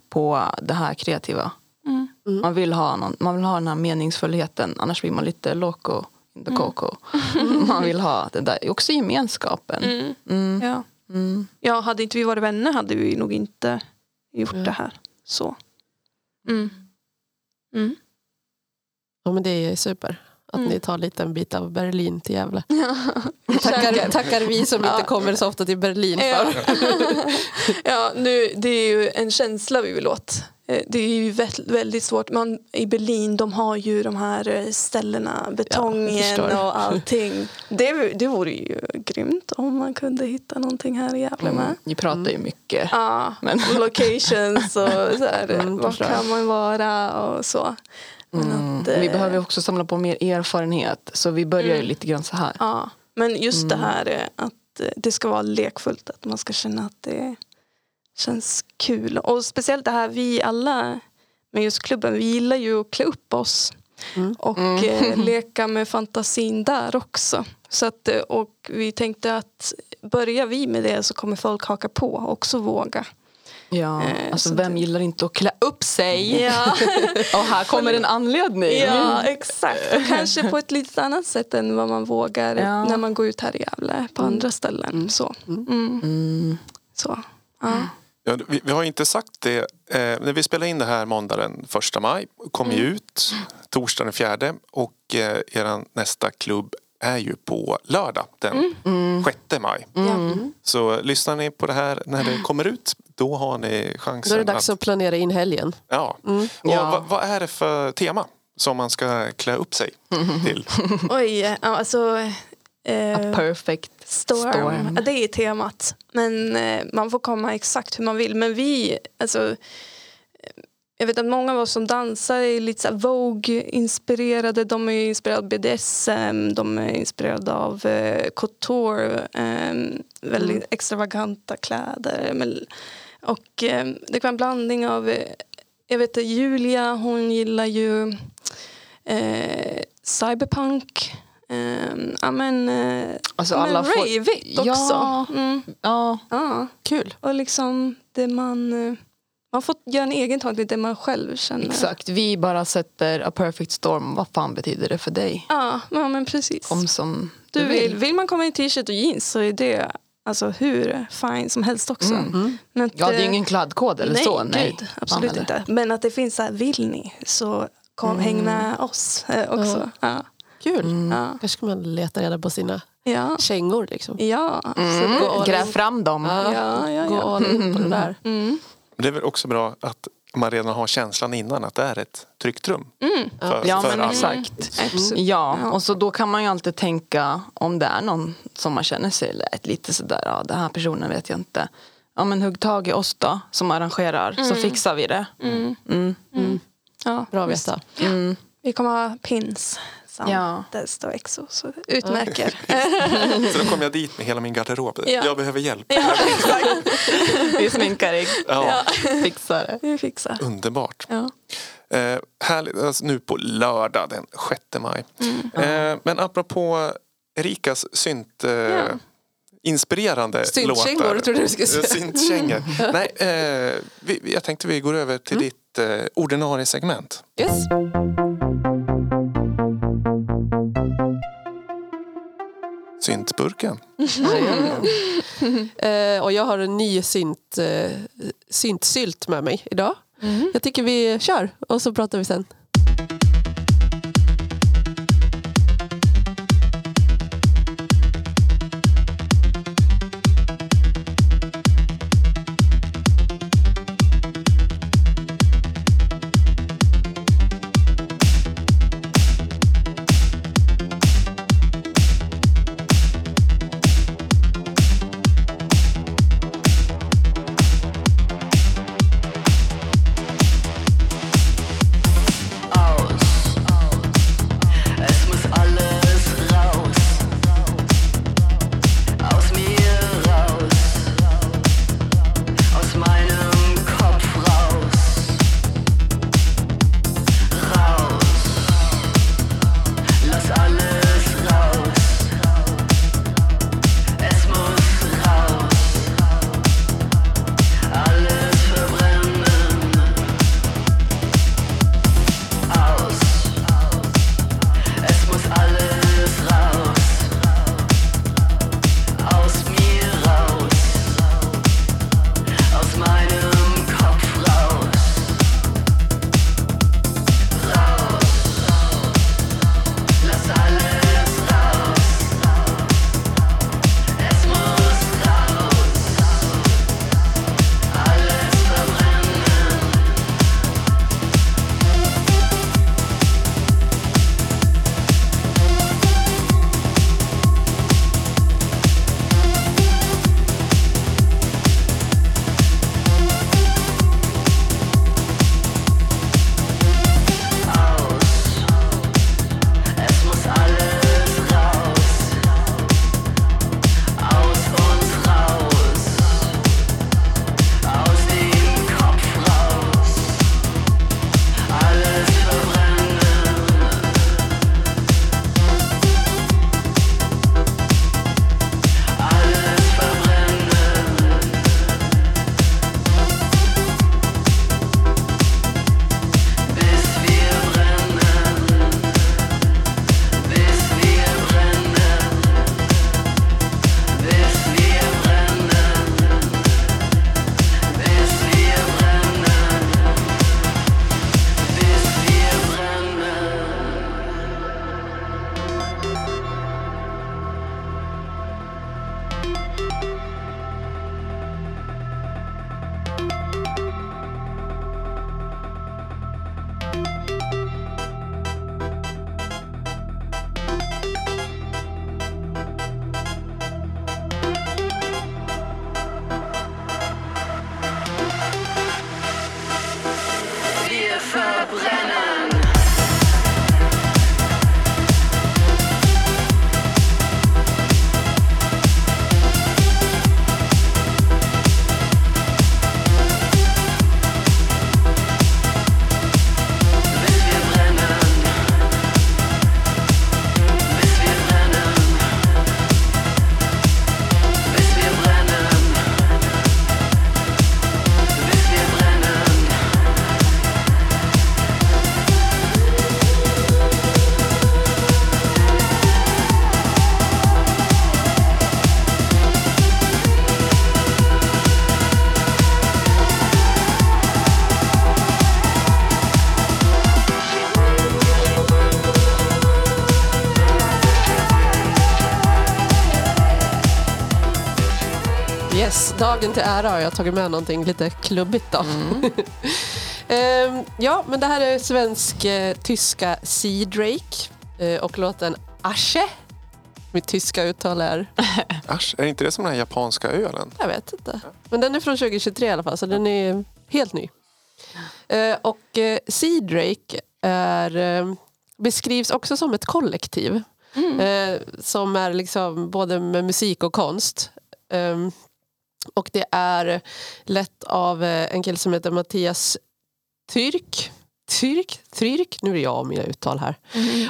på det här kreativa. Mm. Man, vill ha någon, man vill ha den här meningsfullheten annars blir man lite loco the coco. Man vill ha det där, också gemenskapen. Mm. Mm. Ja. Mm. ja, hade inte vi varit vänner hade vi nog inte gjort det här. Så. Mm. Mm. Ja, men det är super. Att Mm. ni tar lite en bit av Berlin till Gävle. Tackar, tackar vi som inte kommer så ofta till Berlin Ja. för. ja, nu, det är ju en känsla vi vill åt. Eh, Det är ju vä- väldigt svårt. Man, I Berlin de har ju de här eh, ställena, betongen förstår. och allting. Det, det vore ju grymt om man kunde hitta någonting här i Gävle med. Mm. Vi pratar ju mycket. Ja, Men- locations och så här, Mm, var kan man vara och så. Men Mm. att, eh, Vi behöver också samla på mer erfarenhet. Så vi börjar ju lite grann så här. Ja, men just det Mm. här eh, att eh, det ska vara lekfullt, att man ska känna att det känns kul. Och speciellt det här, vi alla med just klubben, vi gillar ju att klä upp oss Mm. och eh, leka med fantasin där också. Så att, eh, och vi tänkte att börjar vi med det så kommer folk haka på och också våga. Ja, Eh, alltså så vem det- gillar inte att klä upp sig? Ja, Och här kommer en anledning. ja exakt. Och kanske på ett lite annat sätt än vad man vågar Ja. när man går ut här i Gävle på andra ställen. Så. Mm. Mm. Så. Ja. Ja, vi, vi har inte sagt det. Eh, när vi spelar in det här måndag den första maj. Kommer ju ut torsdag den fjärde. Och eh, er nästa klubb är ju på lördag den Mm. 6 maj. Ja. Så lyssnar ni på det här när det kommer ut. Då har ni Då chansen är det dags att planera in helgen. Ja. Mm. Och Ja. vad, vad är det för tema som man ska klä upp sig till? Oj, alltså... Eh, A perfect storm. storm. Det är temat. Men eh, man får komma exakt hur man vill. Men vi, alltså... eh, Jag vet att många av oss som dansar är lite så Vogue-inspirerade. De är inspirerade av BDSM, de är inspirerade av eh, couture. Eh, väldigt extravaganta kläder. Men, och eh, det kan vara en blandning av... Eh, jag vet att Julia, hon gillar ju cyberpunk. Eh, ja, men, eh, Alltså men alla får- raveigt också. Ja. Mm, Ja, ja. Kul. Och liksom det man... eh, Man får göra en egen tolkning, det man själv känner. exakt. Vi bara sätter a perfect storm. Vad fan betyder det för dig? Ja, ja men precis. Kom som du vill, vill man komma i t-shirt och jeans så är det alltså, hur fine som helst också. Mm. Men att, Ja, det är eh, ingen kladdkod eller nej, så. Nej, Gud, absolut Fan, inte. Men att det finns så här, vill ni så kom, häng med oss eh, också. Ja. Kul. Ja. Kanske ska man leta reda på sina Ja. kängor. Liksom. Ja. Mm. Gräv fram dem. Ja, Ja, ja, Gå all in på det där. Mm. Det är väl också bra att man redan har känslan innan att det är ett tryggt rum. Mm. För, Ja, för men alla. exakt. Absolut. Ja, och så då kan man ju alltid tänka om det är någon som man känner sig lite- lite sådär, ja den här personen vet jag inte. Ja men hugg tag i oss då som arrangerar så fixar vi det. Mm. Mm. Ja, Bra att veta. Mm. Vi kommer ha pins samt Ja. Desto Exo. Så det utmärker. Så då kommer jag dit med hela min garderob. Ja. Jag behöver hjälp. ja. Vi sminkar dig, Ja, fixar det. Vi fixar. Underbart. Ja. Eh, härligt. Alltså, nu på lördag den 6 maj. Mm. Eh, men apropå Erikas synt... Eh, Ja. Inspirerande Syntkängor, låtar. trodde du skulle säga. Syntkängor. Nej, eh, vi, jag tänkte vi går över till ditt eh, ordinarie segment. Syntburken. Eh, och jag har en ny synt, eh, syntsylt med mig idag. Jag tycker vi kör och så pratar vi sen. Yes, dagen till ära har jag tagit med någonting lite klubbigt då. Ehm, ja, men det här är svensk-tyska Sea Drake eh, och låten Asche. Mitt tyska uttal är, Asch, är inte det som den här japanska ölen? jag vet inte. Men den är från 2023 i alla fall, så den är helt ny. Eh, och eh, Sea Drake är, eh, beskrivs också som ett kollektiv. Eh, som är liksom både med musik och konst. Ehm, och det är lett av eh, en kille som heter Mattias Tyrk. Tyrk? Tyrk? Nu är jag och mina uttal här.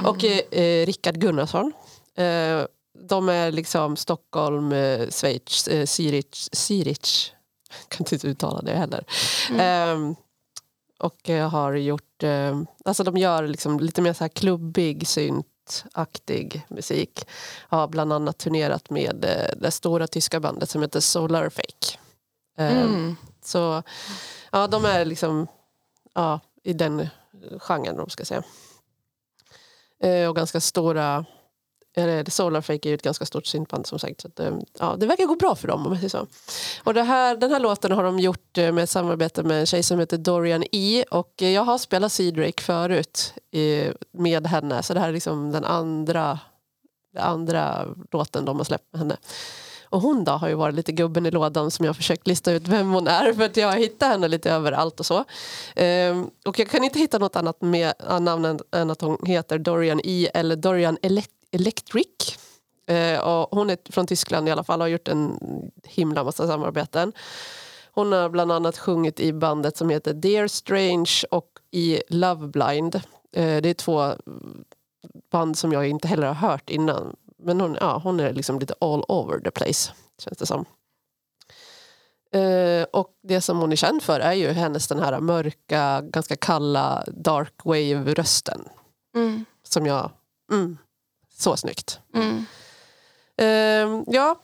Och eh, eh, Rickard Gunnarsson. Eh, de är liksom Stockholm, eh, Schweiz, eh, Zürich, Zürich. Jag kan inte uttala det heller. Ehm, och jag har gjort, eh, alltså de gör liksom lite mer så här klubbig synt syntaktig musik. Har bland annat turnerat med eh, det stora tyska bandet som heter Solar Fake. Eh, Mm. Så ja, de är liksom ja, i den genren, om ska säga. Eh, och ganska stora... Solarfake är ju ett ganska stort syntband som sagt. Så att, ehm, ja, det verkar gå bra för dem om säger så. Och det här, den här låten har de gjort eh, med ett samarbete med en tjej som heter Dorian E. Och eh, jag har spelat Seedrake förut eh, med henne. Så det här är liksom den andra, den andra låten de har släppt med henne. Och hon då har ju varit lite gubben i lådan som jag har försökt lista ut vem hon är för att jag har hittat henne lite överallt och så. Ehm, och jag kan inte hitta något annat med namn än, än att hon heter Dorian E eller Dorian Elec- Electric. Eh, och hon är från Tyskland i alla fall och har gjort en himla massa samarbeten. Hon har bland annat sjungit i bandet som heter Dear Strange och i Love Blind. Eh, det är två band som jag inte heller har hört innan. Men hon, ja, hon är liksom lite all over the place, känns det som. Eh, och det som hon är känd för är ju hennes den här mörka, ganska kalla dark wave-rösten. Mm. Som jag... Mm, så snyggt. Mm. Eh, ja,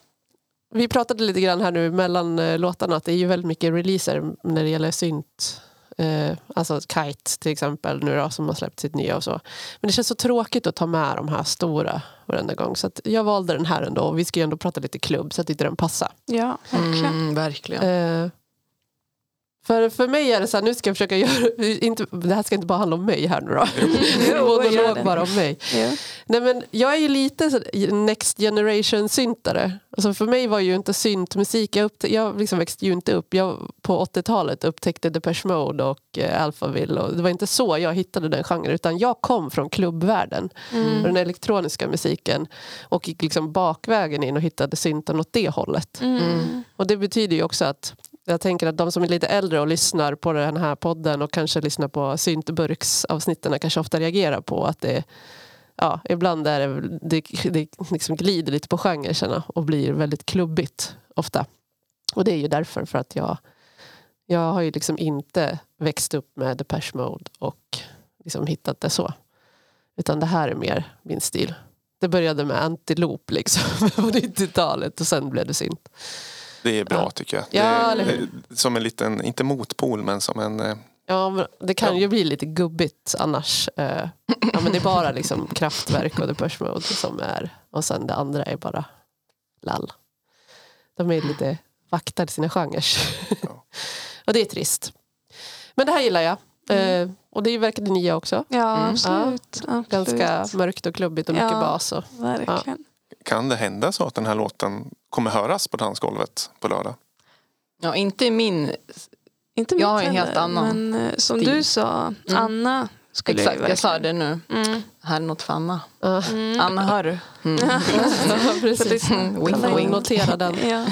vi pratade lite grann här nu mellan eh, låtarna att det är ju väldigt mycket releaser när det gäller synt. Eh, alltså Kite till exempel nu då, som har släppt sitt nya och så. Men det känns så tråkigt att ta med de här stora varenda gång. Så jag valde den här ändå. Och vi ska ju ändå prata lite klubb så att inte den passar. Ja, verkligen. Mm, verkligen. Eh, för, för mig är det så här, nu ska jag försöka göra, inte, det här ska inte bara handla om mig här nu då. Monolog bara om mig. Ja. Nej, men jag är ju lite så- next generation syntare. Alltså för mig var ju inte syntmusik, jag, upptä- jag liksom växte ju inte upp. Jag på 80-talet upptäckte Depeche Mode och eh, Alphaville. Och det var inte så jag hittade den genren utan jag kom från klubbvärlden och den elektroniska musiken och gick liksom bakvägen in och hittade synten åt det hållet. Mm. Och det betyder ju också att jag tänker att de som är lite äldre och lyssnar på den här podden och kanske lyssnar på syntburksavsnitten kanske ofta reagerar på att det ja, ibland är det, det, det liksom glider lite på genrerna och blir väldigt klubbigt ofta. Och det är ju därför för att jag, jag har ju liksom inte växt upp med Depeche Mode och liksom hittat det så. Utan det här är mer min stil. Det började med Antiloop liksom på 90-talet och sen blev det synt. Det är bra Ja. tycker jag. Ja, det är, hur? Som en liten, inte motpol men som en... eh, Ja, men det kan Ja. ju bli lite gubbigt annars. Eh, Ja, men det är bara liksom kraftverk och Depeche Mode som är och sen det andra är bara lall. De är lite vaktar sina genrer. Ja. och det är trist. Men det här gillar jag. Eh, och det verkar det nya också. Ja, Mm. absolut. absolut. Ganska mörkt och klubbigt och mycket Ja. bas. Och, Verkligen. Kan det hända så att den här låten kommer höras på dansgolvet på lördag? Ja, inte i min... Inte Jag har en helt annan Men eh, som stil. du sa, Anna skulle Exakt, jag jag sa det nu. Mm. Här är något för Anna. Ja. Anna, hör du? Mm. ja, precis. Mm, man wink. notera den. Ja.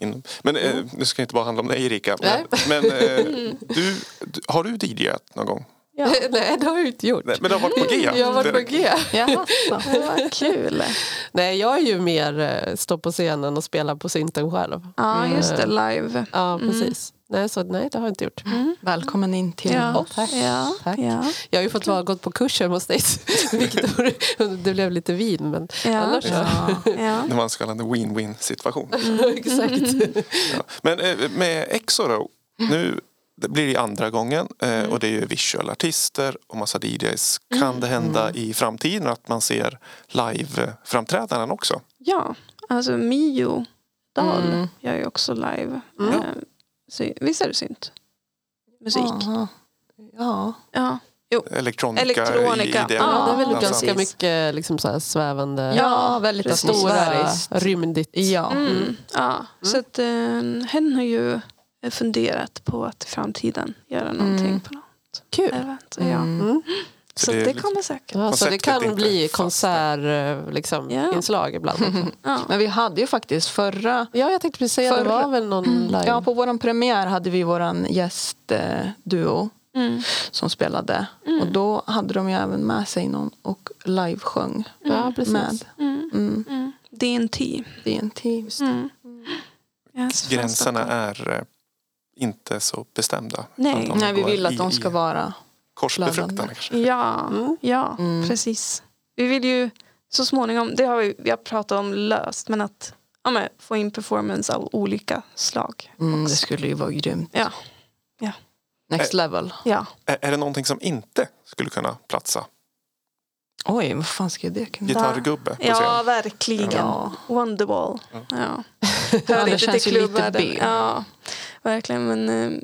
Men eh, nu ska det inte bara handla om dig Erika. Nej. Men eh, du, du, har du DJat någon gång? Ja. Nej, det har jag inte gjort. Nej, men det har varit på G. Jag har varit på G. Jaha, var kul. Nej, jag är ju mer eh, stå på scenen och spela på synten själv. Ja, just det. Live. Ja, precis. Nej, så, nej, det har jag inte gjort. Välkommen in till Ja. tack. Ja. Tack. Ja. Jag har ju fått vara gått på kurser hos dig, Viktor. Det blev lite vin, men Ja. annars så. Ja. Ja. Det var en så kallad win-win situation. Exakt. Ja. Men eh, med Exo då, nu det blir det andra gången eh, och det är ju visual artister och massa DJs. Kan det hända i framtiden att man ser live-framträdanden också? ja, alltså Mio Dahl Mm. gör ju också live. Mm. Eh, sy- Visst är det synt? Musik. Jaha. Ja. Ja. Elektronika, Elektronika. i, i det. Ja, det är väl ganska precis. mycket liksom så här svävande, ja, väldigt precis. stora, rymdigt. Ja. Mm. ja. Så att, eh, hen har ju funderat på att i framtiden göra någonting Mm. på något Kul. event. Ja. Mm. Mm. Så Så det det kommer säkert. Ja, så det kan bli konsertinslag liksom, Ja. inslag ibland. Ja. Men vi hade ju faktiskt förra... Ja, jag tänkte precis säga, det Förra- var väl någon live? Ja, på vår premiär hade vi vår gästduo Mm. som spelade. Och då hade de ju även med sig någon och livesjöng ja precis. med Mm. mm. Mm. DNT. DNT. Just det. Mm. Yes, Gränserna är eh, inte så bestämda. Nej. Nej, vi vill i- att de ska vara... Kanske. Stockholm. Ja, Mm. ja Mm. precis. vi vill ju så småningom, det har vi, vi har pratat om löst, men att ja, men, få in performance av olika slag. Mm, det skulle ju vara grymt. Ja, Next level. ja. Är, är det någonting som inte skulle kunna platsa? Oj, vad fan ska det kunna Gitarrgubbe på ja scen? verkligen. Ja. Wonderwall. Ja. Ja. Ja, Hör det inte till. B. Ja, verkligen. Men eh,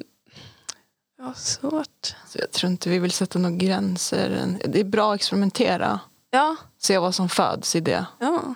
ja, svårt. Så jag tror inte vi vill sätta några gränser. Det är bra att experimentera. Ja, Se vad som föds i det. ja,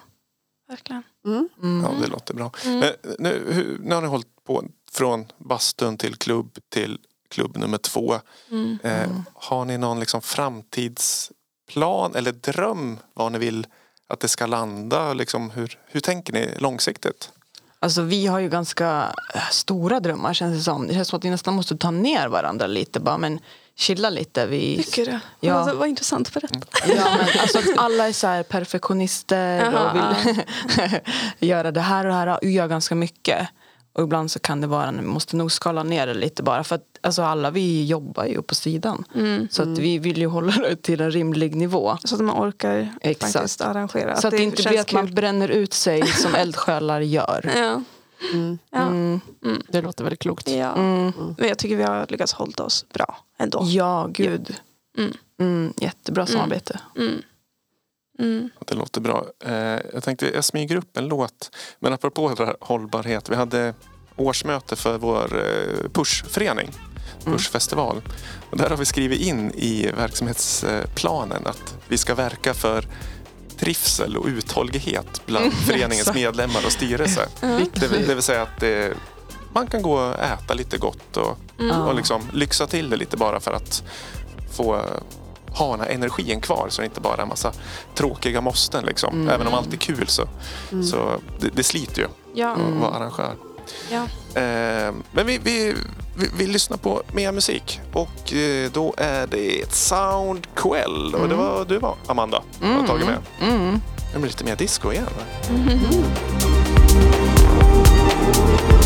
verkligen. Mm. Mm. Ja, det låter bra. Mm. Men nu, hur, nu har ni hållit på från bastun till klubb till klubb nummer två. Mm. Eh, har ni någon liksom framtidsplan eller dröm var ni vill att det ska landa? Liksom hur, hur tänker ni långsiktigt? Alltså vi har ju ganska eh, stora drömmar känns det som. Det känns som att vi nästan måste ta ner varandra lite bara men chilla lite. Vi, Tycker du? Ja. Alltså, vad intressant. Berätta. ja, men alltså alla är så perfektionister Jaha, och vill göra det här och det här och gör ganska mycket. Och ibland så kan det vara, vi måste nog skala ner det lite bara för att alltså alla vi jobbar ju på sidan. Mm. Så att vi vill ju hålla det till en rimlig nivå. Så att man orkar Exakt. faktiskt arrangera. Så att det inte blir att man bränner ut sig som eldsjälar gör. Ja. Mm. Ja. Mm. Det låter väldigt klokt. Ja. Mm. Men jag tycker vi har lyckats hålla oss bra ändå. Ja, gud. Mm. Mm, jättebra samarbete. Mm. Mm. Det låter bra. Eh, jag tänkte jag smyger upp en låt. Men apropå det här hållbarhet. Vi hade årsmöte för vår eh, Pushförening. Pushfestival. Och där har vi skrivit in i verksamhetsplanen att vi ska verka för trivsel och uthållighet bland föreningens exakt. medlemmar och styrelse. Det, vill- det vill säga att det, man kan gå och äta lite gott och, och liksom lyxa till det lite bara för att få eh, ha den här energin kvar så det inte bara är en massa tråkiga måsten. Liksom. Även om allt är kul så, så det, det sliter ju Ja. att vara arrangör. Ja. Eh, men vi, vi, vi, vi lyssnar på mer musik och eh, då är det ett Soundquell och det var du var Amanda har tagit med. Mm. Det blir lite mer disco igen. va? Åh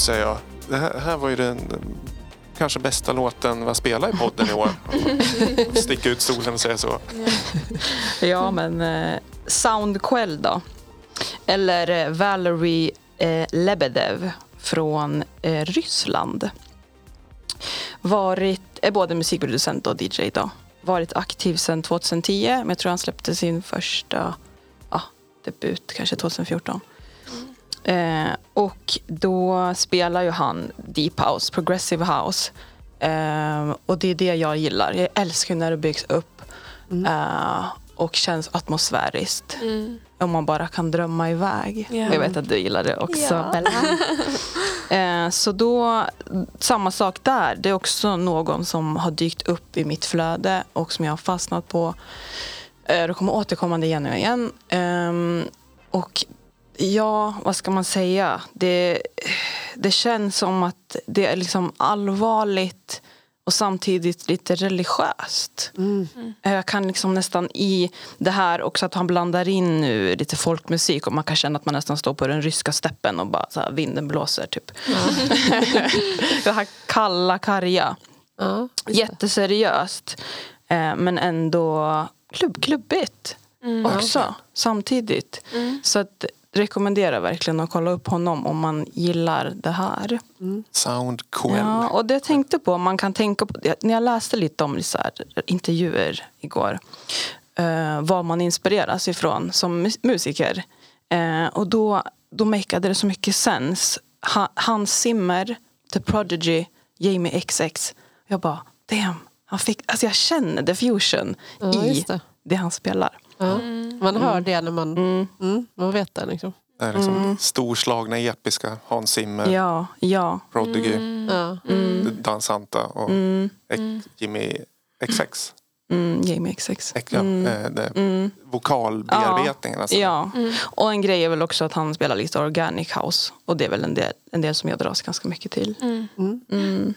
säger jag. Det här, här var ju den kanske bästa låten vi har spelat i podden i år. Sticka ut stolen och säga så. Ja, men eh, Soundquell då. Eller eh, Valerie eh, Lebedev. från eh, Ryssland. Varit, är både musikproducent och DJ idag. Varit aktiv sedan 2010 men jag tror han släppte sin första ah, debut kanske 2014. Eh, och då spelar ju han deep house, progressive house. Eh, och det är det jag gillar. Jag älskar när det byggs upp eh, och känns atmosfäriskt. Om man bara kan drömma iväg. Och Jag vet att du gillar det också Ja. Bella. Eh, så då, samma sak där. Det är också någon som har dykt upp i mitt flöde och som jag har fastnat på. Eh, det kommer återkommande igen och igen. Ehm, och ja, vad ska man säga? Det, det känns som att det är liksom allvarligt och samtidigt lite religiöst. Eh, Jag kan liksom nästan i det här också att han blandar in nu lite folkmusik och man kan känna att man nästan står på den ryska steppen och bara så här, vinden blåser typ. det här kalla, karga. Ja, Jätteseriöst. Eh, men ändå klubb, klubbigt också samtidigt. Så att rekommenderar verkligen att kolla upp honom om man gillar det här. Sound cool. Ja, och det jag tänkte på, man kan tänka på, när jag läste lite om så här, intervjuer igår, eh, vad man inspireras ifrån som mus- musiker. Eh, och då, då makade det så mycket sens. Ha, Hans Zimmer, The Prodigy, Jamie XX. Jag bara, damn, han fick, alltså jag känner the fusion Ja, i det. det han spelar. Ja. Man hör det när man, mm, man vet det. Liksom. Det är liksom storslagna, episka Hans Zimmer, Ja, ja. Prodigy, Ja. Dansanta och Ek- Jimmy XX. Mm, Jamie XX. Ja, eh, det, Vokalbearbetningen alltså. Ja, och en grej är väl också att han spelar lite organic house. Och det är väl en del, en del som jag dras ganska mycket till. Mm.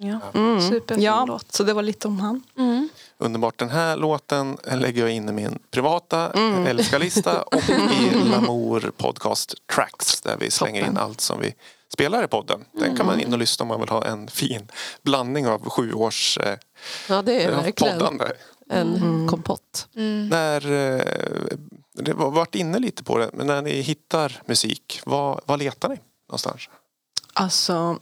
Ja. Mm. Superfin ja, låt. så det var lite om han. Underbart. Den här låten lägger jag in i min privata Mm. älskarlista och i Lamour Podcast Tracks där vi slänger in Toppen. allt som vi spelar i podden. Den kan man in och lyssna om man vill ha en fin blandning av sju års eh, ja, det är verkligen poddande. en kompott. När, eh, det var varit inne lite på det, men när ni hittar musik, vad, vad letar ni någonstans? Alltså,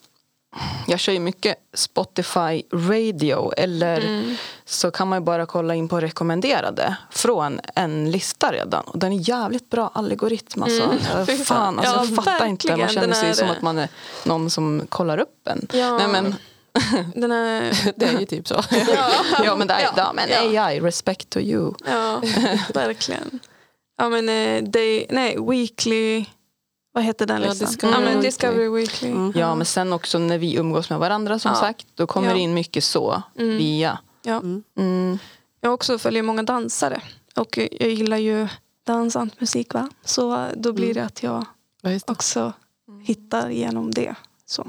jag kör ju mycket Spotify radio eller så kan man ju bara kolla in på rekommenderade från en lista redan. Och den är jävligt bra algoritm. Alltså. Fy fan, alltså, Ja, jag fattar inte. Man verkligen. känner sig som att man är någon som kollar upp en. Ja. Nej, men, Den är... Det är ju typ så. ja, men, det är, Ja. ja, men Ja. AI, respect to you. Ja, verkligen. Ja men eh, day, nej, weekly, vad heter den Ja, listan? Discovery ja, men Weekly. Discovery Weekly. Ja, men sen också när vi umgås med varandra som Ja. sagt, då kommer Ja. det in mycket så via. Ja. Mm. Jag också följer många dansare och jag gillar ju dansant musik va. Så då blir det att jag också hittar genom det. Så.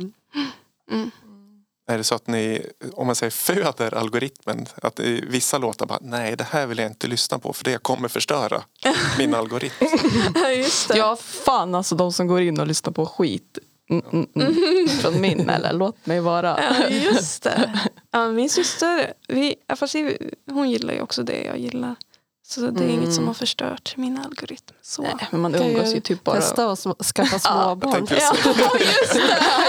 Är det så att ni, om man säger föder algoritmen, att vissa låtar bara nej det här vill jag inte lyssna på för det kommer förstöra min algoritm. Ja just det. Ja, fan alltså de som går in och lyssnar på skit. Mm, mm, mm. Från min eller låt mig vara. Ja, just det. Ja, min syster, vi, fast hon gillar ju också det jag gillar. Så det är inget som har förstört min algoritm. Så. Nej, men man umgås ju typ bara. Testa att skaffa småbarn. Ja,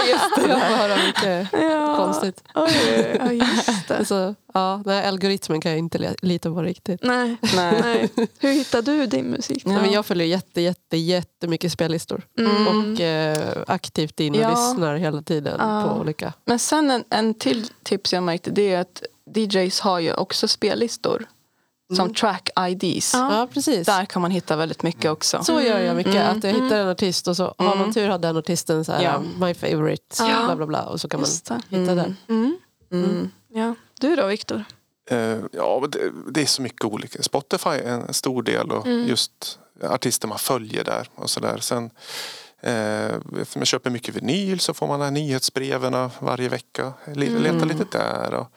just det. Jag får höra mycket Ja. konstigt. Oj, ja, just det. Så, ja, nej, algoritmen kan jag inte li- lita på riktigt. Nej, Nej. Hur hittar du din musik? Nej, men jag följer jätte, jätte, jättemycket spellistor. Mm. Och eh, aktivt in och Ja. lyssnar hela tiden Ja. på olika. Men sen en, en till tips jag märkte det är att DJs har ju också spellistor. Som track IDs. Ja, precis. Där kan man hitta väldigt mycket också. Så gör jag mycket. Mm. Att jag hittar en artist och så har man tur har den artisten så här, Ja. my favorite, Ja. bla bla bla. Och så kan man hitta där. Mm. Mm. Ja. Du då Viktor? Eh, ja, det, det är så mycket olika. Spotify är en stor del och just artister man följer där och sådär. Sen eh, eftersom jag köper mycket vinyl så får man nyhetsbreven varje vecka. Leta lite där. Och,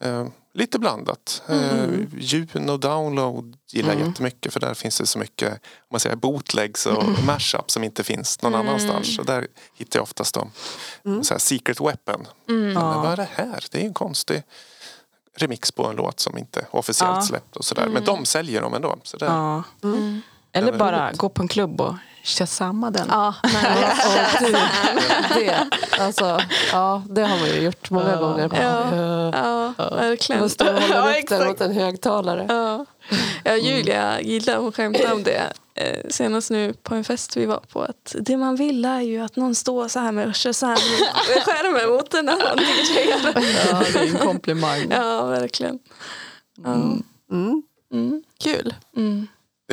eh, lite blandat. Eh, Juno Download gillar jag jättemycket för där finns det så mycket om man säger, bootlegs och mashup som inte finns någon annanstans. Och där hittar jag oftast dem. Så här, Secret Weapon. Men vad är det här? Det är en konstig remix på en låt som inte officiellt Ja. släppt och sådär. Men de säljer dem ändå. Så där. Ja. Eller Ja, bara gå på en klubb och shazama den. Ja, nej. Och du, det, alltså, ja, det har man ju gjort många gånger. Ja, ja, verkligen. Man står och håller Ja, upp den mot en högtalare. Ja. ja, Julia gillar hon skämtade om det eh, senast nu på en fest vi var på. Att det man vill är ju att någon står så här med skärmen mot när man DJar. Ja, det är en komplimang. Ja, verkligen. Ja. Mm. Mm. Kul.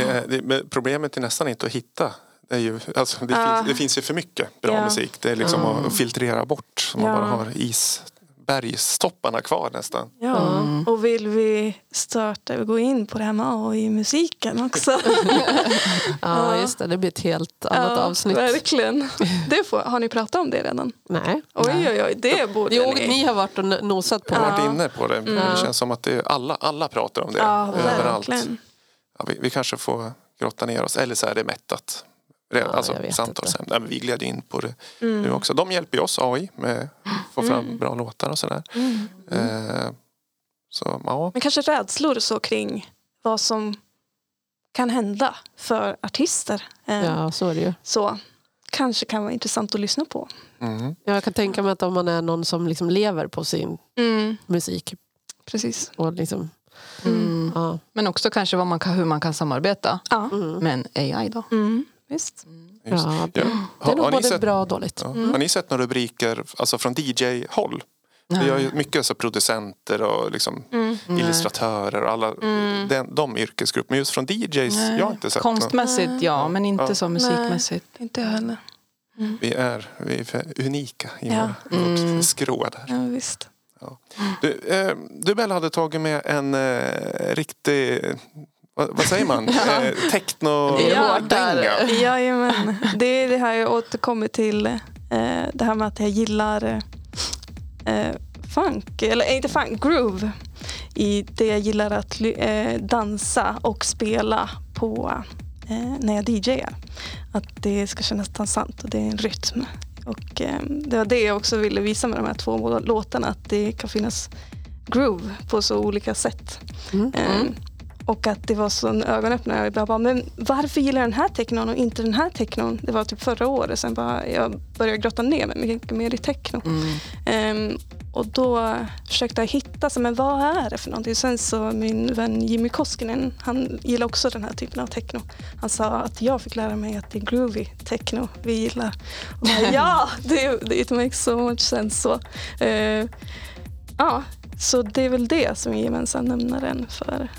Mm. Det, det, men problemet är nästan inte att hitta. Det, är ju, alltså, det, Ah. finns, det finns ju för mycket bra Ja. musik. Det är liksom att filtrera bort så man Ja. bara har isbergstopparna kvar nästan. Ja, och vill vi starta och gå in på det här med AI-musiken också? Ja, just det. Det blir ett helt annat ja, avsnitt. Verkligen. Det får, har ni pratat om det redan? Nej. Oj, oj, oj, det borde Jo, ni. ni har varit och nosat på Jag har det. varit Ja. inne på det. Det känns som att det är alla, alla pratar om det. Ja, överallt. verkligen. Ja, vi, vi kanske får grotta ner oss. Eller så är det mättat. Redan, Ja, alltså. Nej, men vi gled in på det Mm. nu också. De hjälper ju oss AI med att få fram bra låtar och sådär. Mm. Eh, så ja, Men kanske rädslor så kring vad som kan hända för artister. Eh, Ja, så är det ju. Så kanske kan vara intressant att lyssna på. mm. Jag kan tänka mig att om man är någon som liksom lever på sin musik Precis. och liksom, Mm. ja. Men också kanske vad man kan, hur man kan samarbeta Ja. med en AI då. Mm. Visst. Just. Ja, det, är nog både sett, bra och dåligt. ja. har ni sett några rubriker alltså från DJ-håll? Vi har ju mycket så producenter och liksom Mm. illustratörer och alla den, de yrkesgrupperna. Men just från DJs, jag har inte sett något. Konstmässigt ja, men inte Ja. så musikmässigt. Inte jag heller. Vi är, vi är unika i Ja. vårt Mm. skrå där. Ja, visst. Du, eh, du Bella hade tagit med en eh, riktig, vad, vad säger man, eh, techno Det är hårt där. dänga. Jajamän. Det är det här jag återkommer till. Eh, det här med att jag gillar eh, funk, eller eh, inte funk, groove. I det jag gillar att eh, dansa och spela på eh, när jag DJar. Att det ska kännas dansant och det är en rytm. Och eh, det var det jag också ville visa med de här två låtarna. Att det kan finnas groove på så olika sätt. Mm. Eh, och att det var så en ögonöppnare. Jag bara, men varför gillar jag den här technon och inte den här technon? Det var typ förra året. Sen bara, jag började grotta ner mig mycket mer i techno. Mm. Ehm, och då försökte jag hitta, så, men vad är det för någonting? Sen så min vän Jimmy Koskinen, han gillar också den här typen av techno. Han sa att jag fick lära mig att det är groovy techno vi gillar. Och bara, ja, det, det it makes so much sense. Så, eh, ja, så det är väl det som är gemensam nämnaren för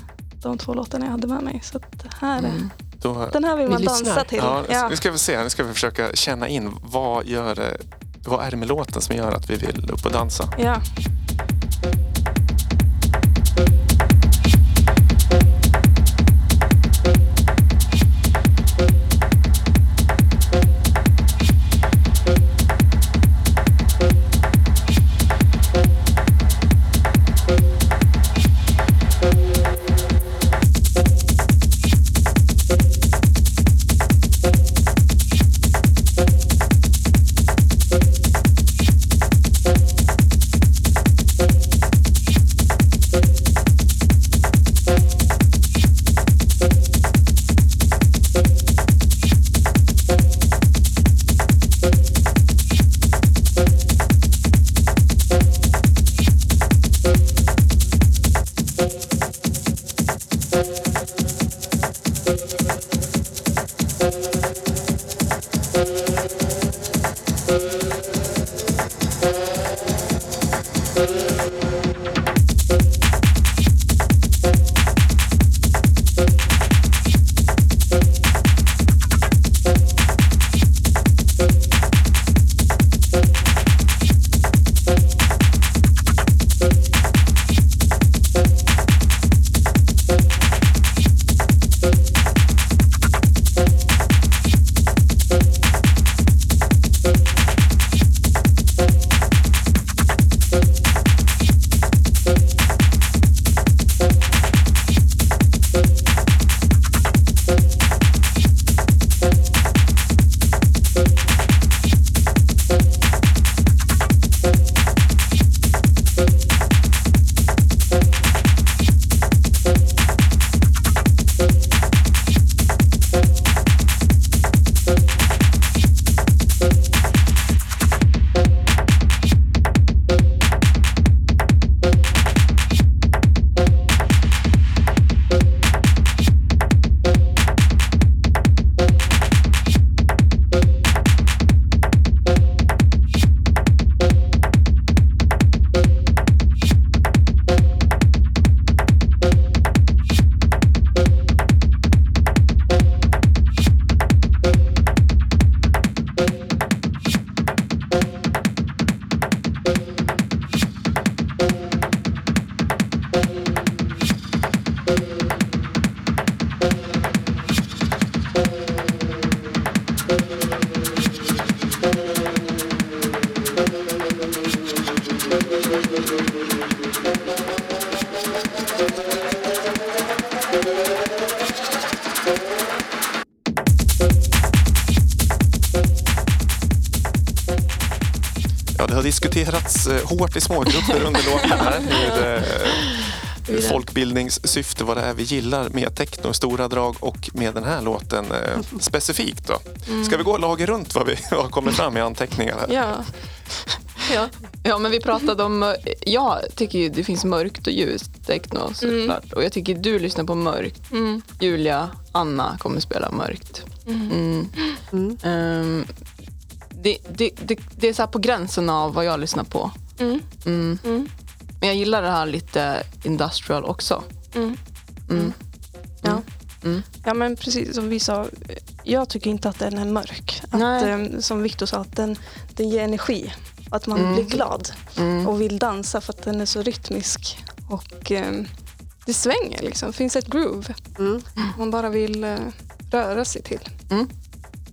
de två låtarna jag hade med mig. Så här, Mm. Då, den här vill Vi man lyssnar. dansa till. ja, Ja. Nu ska vi se, nu ska vi försöka känna in vad, gör vad är det med låten som gör att vi vill upp och dansa? Ja. Ja, hårt i smågrupper under låten här. Hur, eh, hur folkbildningssyfte, vad det är vi gillar med techno stora drag och med den här låten eh, specifikt. Då. Ska vi gå lager runt vad vi har kommit fram i anteckningar? Här? Ja. ja. Ja, men vi pratade om... eh, Jag tycker ju det finns mörkt och ljust techno såklart. Och jag tycker du lyssnar på mörkt. Mm. Julia, Anna kommer spela mörkt. Mm. Ehm, det, det, det, det är så här på gränsen av vad jag lyssnar på. Mm. Mm. Mm. Men jag gillar det här lite industrial också. Mm. Mm. Ja. Mm. ja, men precis som vi sa. Jag tycker inte att den är mörk. Att, eh, som Victor sa, att den, den ger energi. Att man blir glad och vill dansa för att den är så rytmisk. Och eh, det svänger liksom. Det finns ett groove. Man bara vill eh, röra sig till. Mm.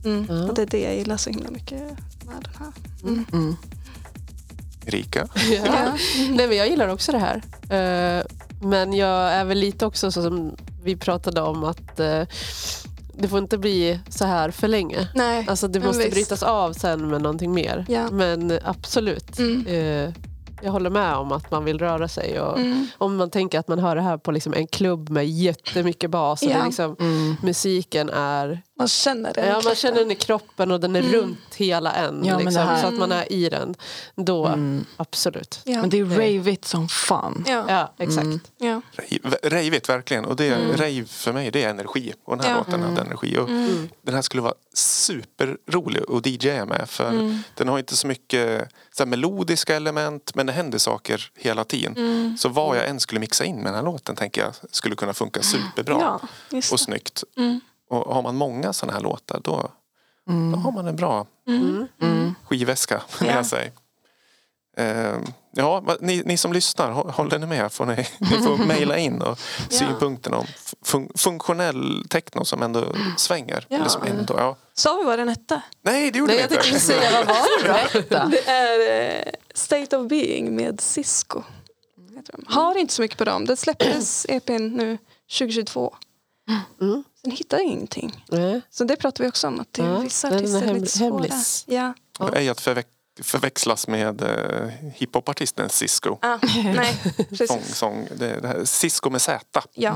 Mm. Ja. Och det är det jag gillar så himla mycket med den här. Mm. Erika? Ja. Nej, men jag gillar också det här. Eh, men jag är väl lite också så som vi pratade om att eh, det får inte bli så här för länge. Nej, Alltså det måste visst. brytas av sen med någonting mer. Ja. Men absolut. Mm. Eh, jag håller med om att man vill röra sig. Och Mm. Om man tänker att man hör det här på liksom en klubb med jättemycket bas. Och Ja. det liksom, Mm. musiken är... Man känner det. i Ja, man känner den i kroppen och den är Mm. runt hela en. Ja, liksom, här- Så att man är i den. Då, Mm. absolut. Ja. Men det är ravigt som fan. Ja. Ja, exakt. Mm. Ja. Rejvigt verkligen. Och det, Mm. rave för mig det är energi. Och den här Ja. låten hade energi. Och Mm. Den här skulle vara superrolig att DJa med. För Mm. den har inte så mycket så här, melodiska element men det händer saker hela tiden. Mm. Så vad jag än skulle mixa in med den här låten tänker jag skulle kunna funka superbra. Och snyggt. Mm. Och har man många sådana här låtar då, då Mm. har man en bra Mm. Mm. skivväska Ja. med sig. Eh, ja, vad- ni, ni som lyssnar, hå- håller ni med? Får ni, ni får mejla in och Ja. synpunkten om fun, funktionell techno som ändå svänger. Ja. Eller som ändå, ja. Sa vi vad den hette? Nej, det gjorde Nej, vi jag inte. tänkte säga, vad var det då? Det är eh, State of Being med Cisco. Har inte så mycket på dem. Det släpptes EPn nu 2022. Mm. Sen hittade jag ingenting. Nej. Så det pratar vi också om. Att det är Ja, vissa den är artister är hem- lite svåra. hemlis. Ja. Är ju att förväx- förväxlas med uh, hiphopartisten Cisco. Ah, nej, Sång, sång, det, det här, Cisco med Z. Ja.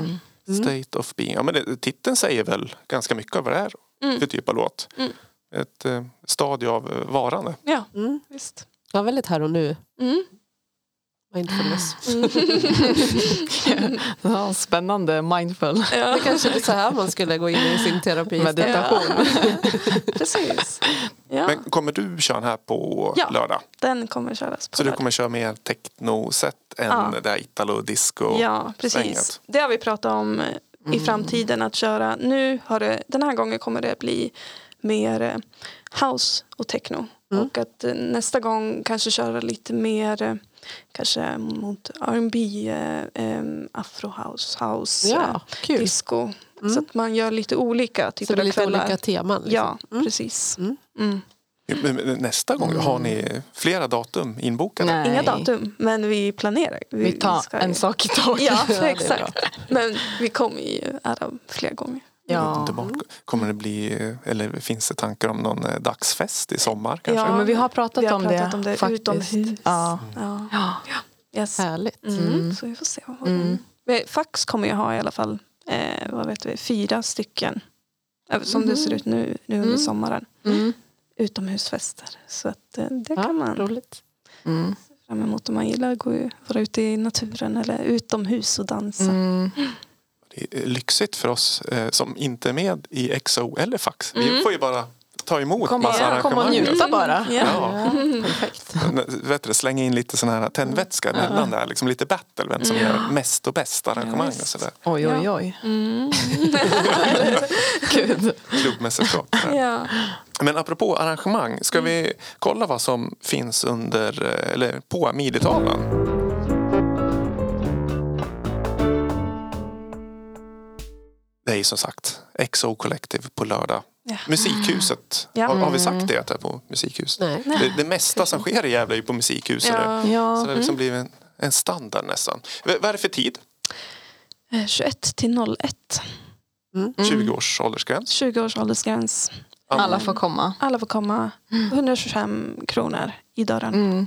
Mm. State of being. Ja, men det, titeln säger väl ganska mycket av vad det är Mm. för typ av låt. Mm. Ett eh, stadie av eh, varande. ja, Mm. visst. Ja, väldigt här och nu. Mm. Mindfulness. Ja, spännande, mindful. Ja. Det kanske är så här man skulle gå in i sin terapi. Meditation. Precis. Ja, Men kommer du köra här på Ja. lördag? den kommer köras på Så du lördag. kommer köra mer techno-set än Ja. det där italo-disco? Ja, precis. svänget. Det har vi pratat om i framtiden att köra. Nu har det, den här gången kommer det bli mer eh, house och techno. Mm. Och att eh, nästa gång kanske köra lite mer eh, kanske mot R&B, eh, em, afrohouse, house, Ja, eh, kul. disco. Mm. Så att man gör lite olika Så typer det av blir lite kvällar. olika teman. Liksom. Ja, Mm. precis. Mm. Mm. Nästa gång, har ni flera datum inbokade? Nej. Inga datum, men vi planerar. Vi tar ska- en sak i taget. Ja, det är exakt. Men vi kommer ju ära flera gånger. Ja. Underbart. Kommer det bli, eller finns det tankar om någon eh, dagsfest i sommar kanske? Ja. men vi har pratat, Vi har om, pratat det, om det faktiskt. utomhus. Ja. Ja. Ja. Yes. Härligt. Mm. Mm. Så vi får se. Vad Mm. Fax kommer ju ha i alla fall eh, vad vet vi, fyra stycken. eh, Som det Mhm. ser ut nu, nu under Mm. sommaren. Mm. Utomhusfester. Så att, eh, det Ja, kan man roligt. Mm. fram emot om man gillar att gå, u- vara ute i naturen eller utomhus och dansa. Mm. Det är lyxigt för oss eh, som inte är med i XO eller Fax. Vi Mm. får ju bara ta emot Kom, massa ja, kom och njuta bara. Ja. Ja. Perfekt. Vet du, slänga in lite sån här tändvätska mellan där, liksom lite battle, vem som Ja. gör mest och bäst arrangemang och sådär. Oj, oj, oj. Mm. Gud. Klubbmästerskap. ja. Men apropå arrangemang, ska vi kolla vad som finns under, eh, eller på midi-tavlan? Det är som sagt XO Collective på lördag. Ja. Musikhuset. Ja. Har, har vi sagt det att det är på Musikhuset? Nej. Det, det mesta som sker i Gävle är ju på Musikhuset nu. Ja. Så Ja. det har liksom blivit en, en standard nästan. V- vad är det för tid? Eh, 21 till 01. 20 års åldersgräns. 20 års åldersgräns. Alla får komma. Alla får komma. 125 kronor i dörren. Mm.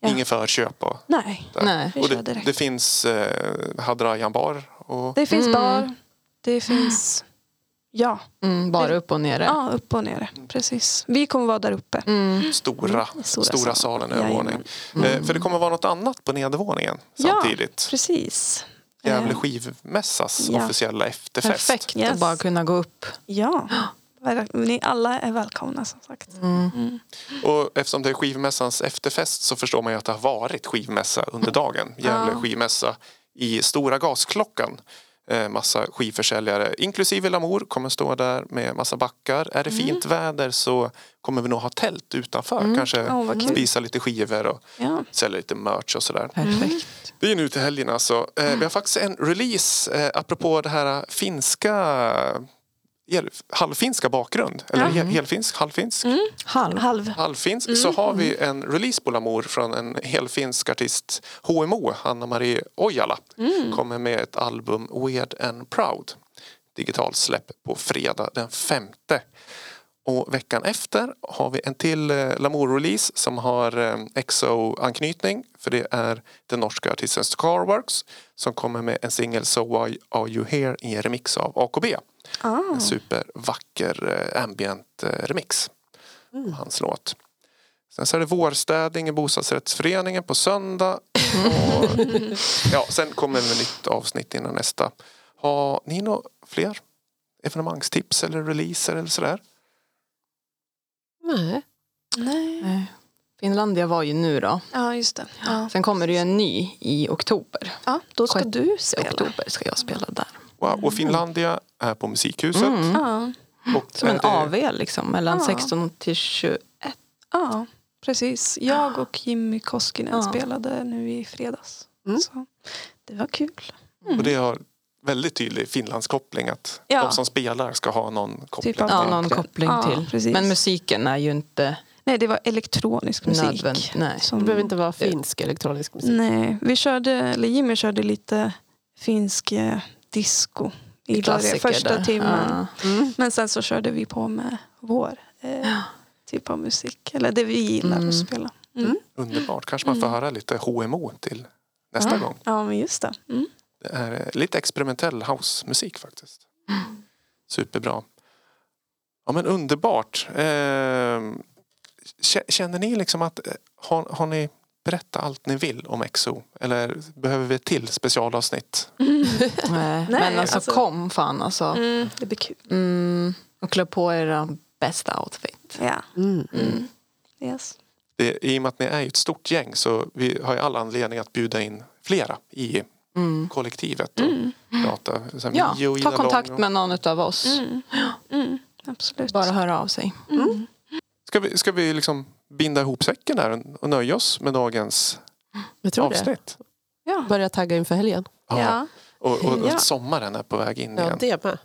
Ja. Inget förköp. Och, Nej. Nej. och det, det finns eh, Hadrajan bar. Och, Det finns Mm. bar. Det finns... Ja, Mm, bara upp och ner. ja upp och ner. Precis. Vi kommer vara där uppe. Mm. stora, Mm, stora, stora salen salen. övervåning. Eh, för det kommer vara något annat på nedervåningen Ja. samtidigt. Precis. Gävle Eh, skivmässas ja. officiella efterfest. Perfekt Yes. att bara kunna gå upp. Ja, ni alla är välkomna som sagt. Mm. Och eftersom det är skivmässans efterfest så förstår man ju att det har varit skivmässa under dagen. Gävle Ja. skivmässa i Stora Gasklockan. Eh, massa skivförsäljare, inklusive Lamour, kommer stå där med massa backar. Är det Mm. fint väder så kommer vi nog ha tält utanför. Kanske Åh, vad kul. spisa lite skivor och Ja. sälja lite merch och sådär. Perfekt. Vi är nu till helgen alltså. Eh, vi har faktiskt en release eh, apropå det här finska halvfinska bakgrund. Eller Ja. hel, helfinsk, halvfinsk. Halv. Halv. Halvfinsk. Så har vi en release på Lamour från en helfinsk artist HMO, Hanna-Marie Ojala. Kommer med ett album Weird and Proud. Digitalt släpp på fredag den femte. Och veckan efter har vi en till eh, Lamour-release som har eh, EXO-anknytning. För det är den norska artisten Scarworks som kommer med en singel So Why Are You Here i en remix av AKB. Ah. En supervacker eh, ambient eh, remix av hans låt. Sen så är det vårstädning i bostadsrättsföreningen på söndag. Och, ja, sen kommer det nytt avsnitt innan nästa. Har ni några fler evenemangstips eller releaser eller sådär? Nej. Nej. Nej. Finlandia var ju nu då. Ja, just det. Ja. Sen kommer det ju en ny i oktober. ja, då ska Sjätte du I spela. oktober ska jag spela där. Wow. Och Finlandia är på Musikhuset. Mm. Ja. Och Som en det- AV liksom, mellan Ja. 16 till 21. ja, precis. Jag och Jimmy Koskinen Ja. spelade nu i fredags. Mm. Så det var kul. Och det har väldigt tydlig Finlandskoppling att Ja. de som spelar ska ha någon koppling. Typ Ja, till- någon koppling Ja, till. precis. Men musiken är ju inte Nej, det var elektronisk musik. nödvändigt. Nej. Som, Det behöver inte vara finsk elektronisk musik. Nej, vi körde, eller Jimmy körde lite finsk eh, disco i början, första där. timmen. Ja. Mm. Men sen så körde vi på med vår eh, typ av musik. Eller det vi gillar Mm. att spela. Mm. Underbart. Kanske man får höra lite HMO till nästa ja. gång. Ja, men just det. Mm. Det är eh, lite experimentell housemusik faktiskt. Superbra. Ja men underbart. Ehm, kä- Känner ni liksom att eh, har, har ni berättat allt ni vill om EXO? Eller behöver vi ett till specialavsnitt? Nej. Men alltså, alltså- kom fan alltså. Mm, det blir kul. Mm. Och klä på era bästa outfit. Ja, Mm. mm. yes. Det, I och med att ni är ju ett stort gäng så vi har ju all anledning att bjuda in flera i Mm. kollektivet och prata. Här, Ja, ta kontakt och- med någon av oss. Mm. Mm. Absolut. Bara höra av sig. Mm. Ska vi, ska vi liksom binda ihop säcken där och- och nöja oss med dagens Jag tror det. avsnitt? Ja. Börja tagga inför helgen. Ja. Och, och, och Ja. sommaren är på väg in Ja, igen. det med.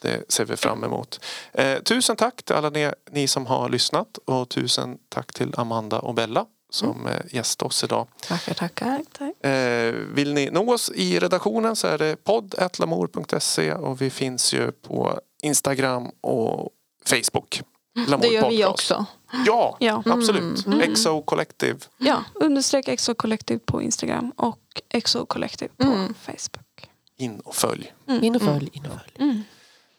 Det ser vi fram emot. Eh, tusen tack till alla ni, ni som har lyssnat och tusen tack till Amanda och Bella som eh, gästade oss idag. Tackar, tackar. Tack. Eh, vill ni nå oss i redaktionen så är det podd.lamour.se och vi finns ju på Instagram och Facebook. Lamour Det gör vi Podcast. också. Ja, Ja. absolut. Exo Collective. Ja, understreck Exo Collective på Instagram och Exo Collective på Mm. Facebook. In och följ. In och följ, in och följ. Mm.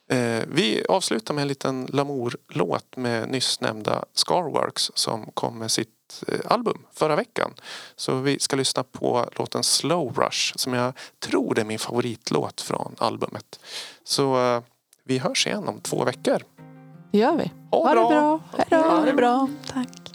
Eh, vi avslutar med en liten Lamour-låt med nyss nämnda Scarworks som kom med sitt eh, album förra veckan. Så vi ska lyssna på låten Slow Rush som jag tror är min favoritlåt från albumet. Så eh, vi hörs igen om två veckor. Det gör vi. Ha, Ha det bra. Hej då. Ha det bra. Tack.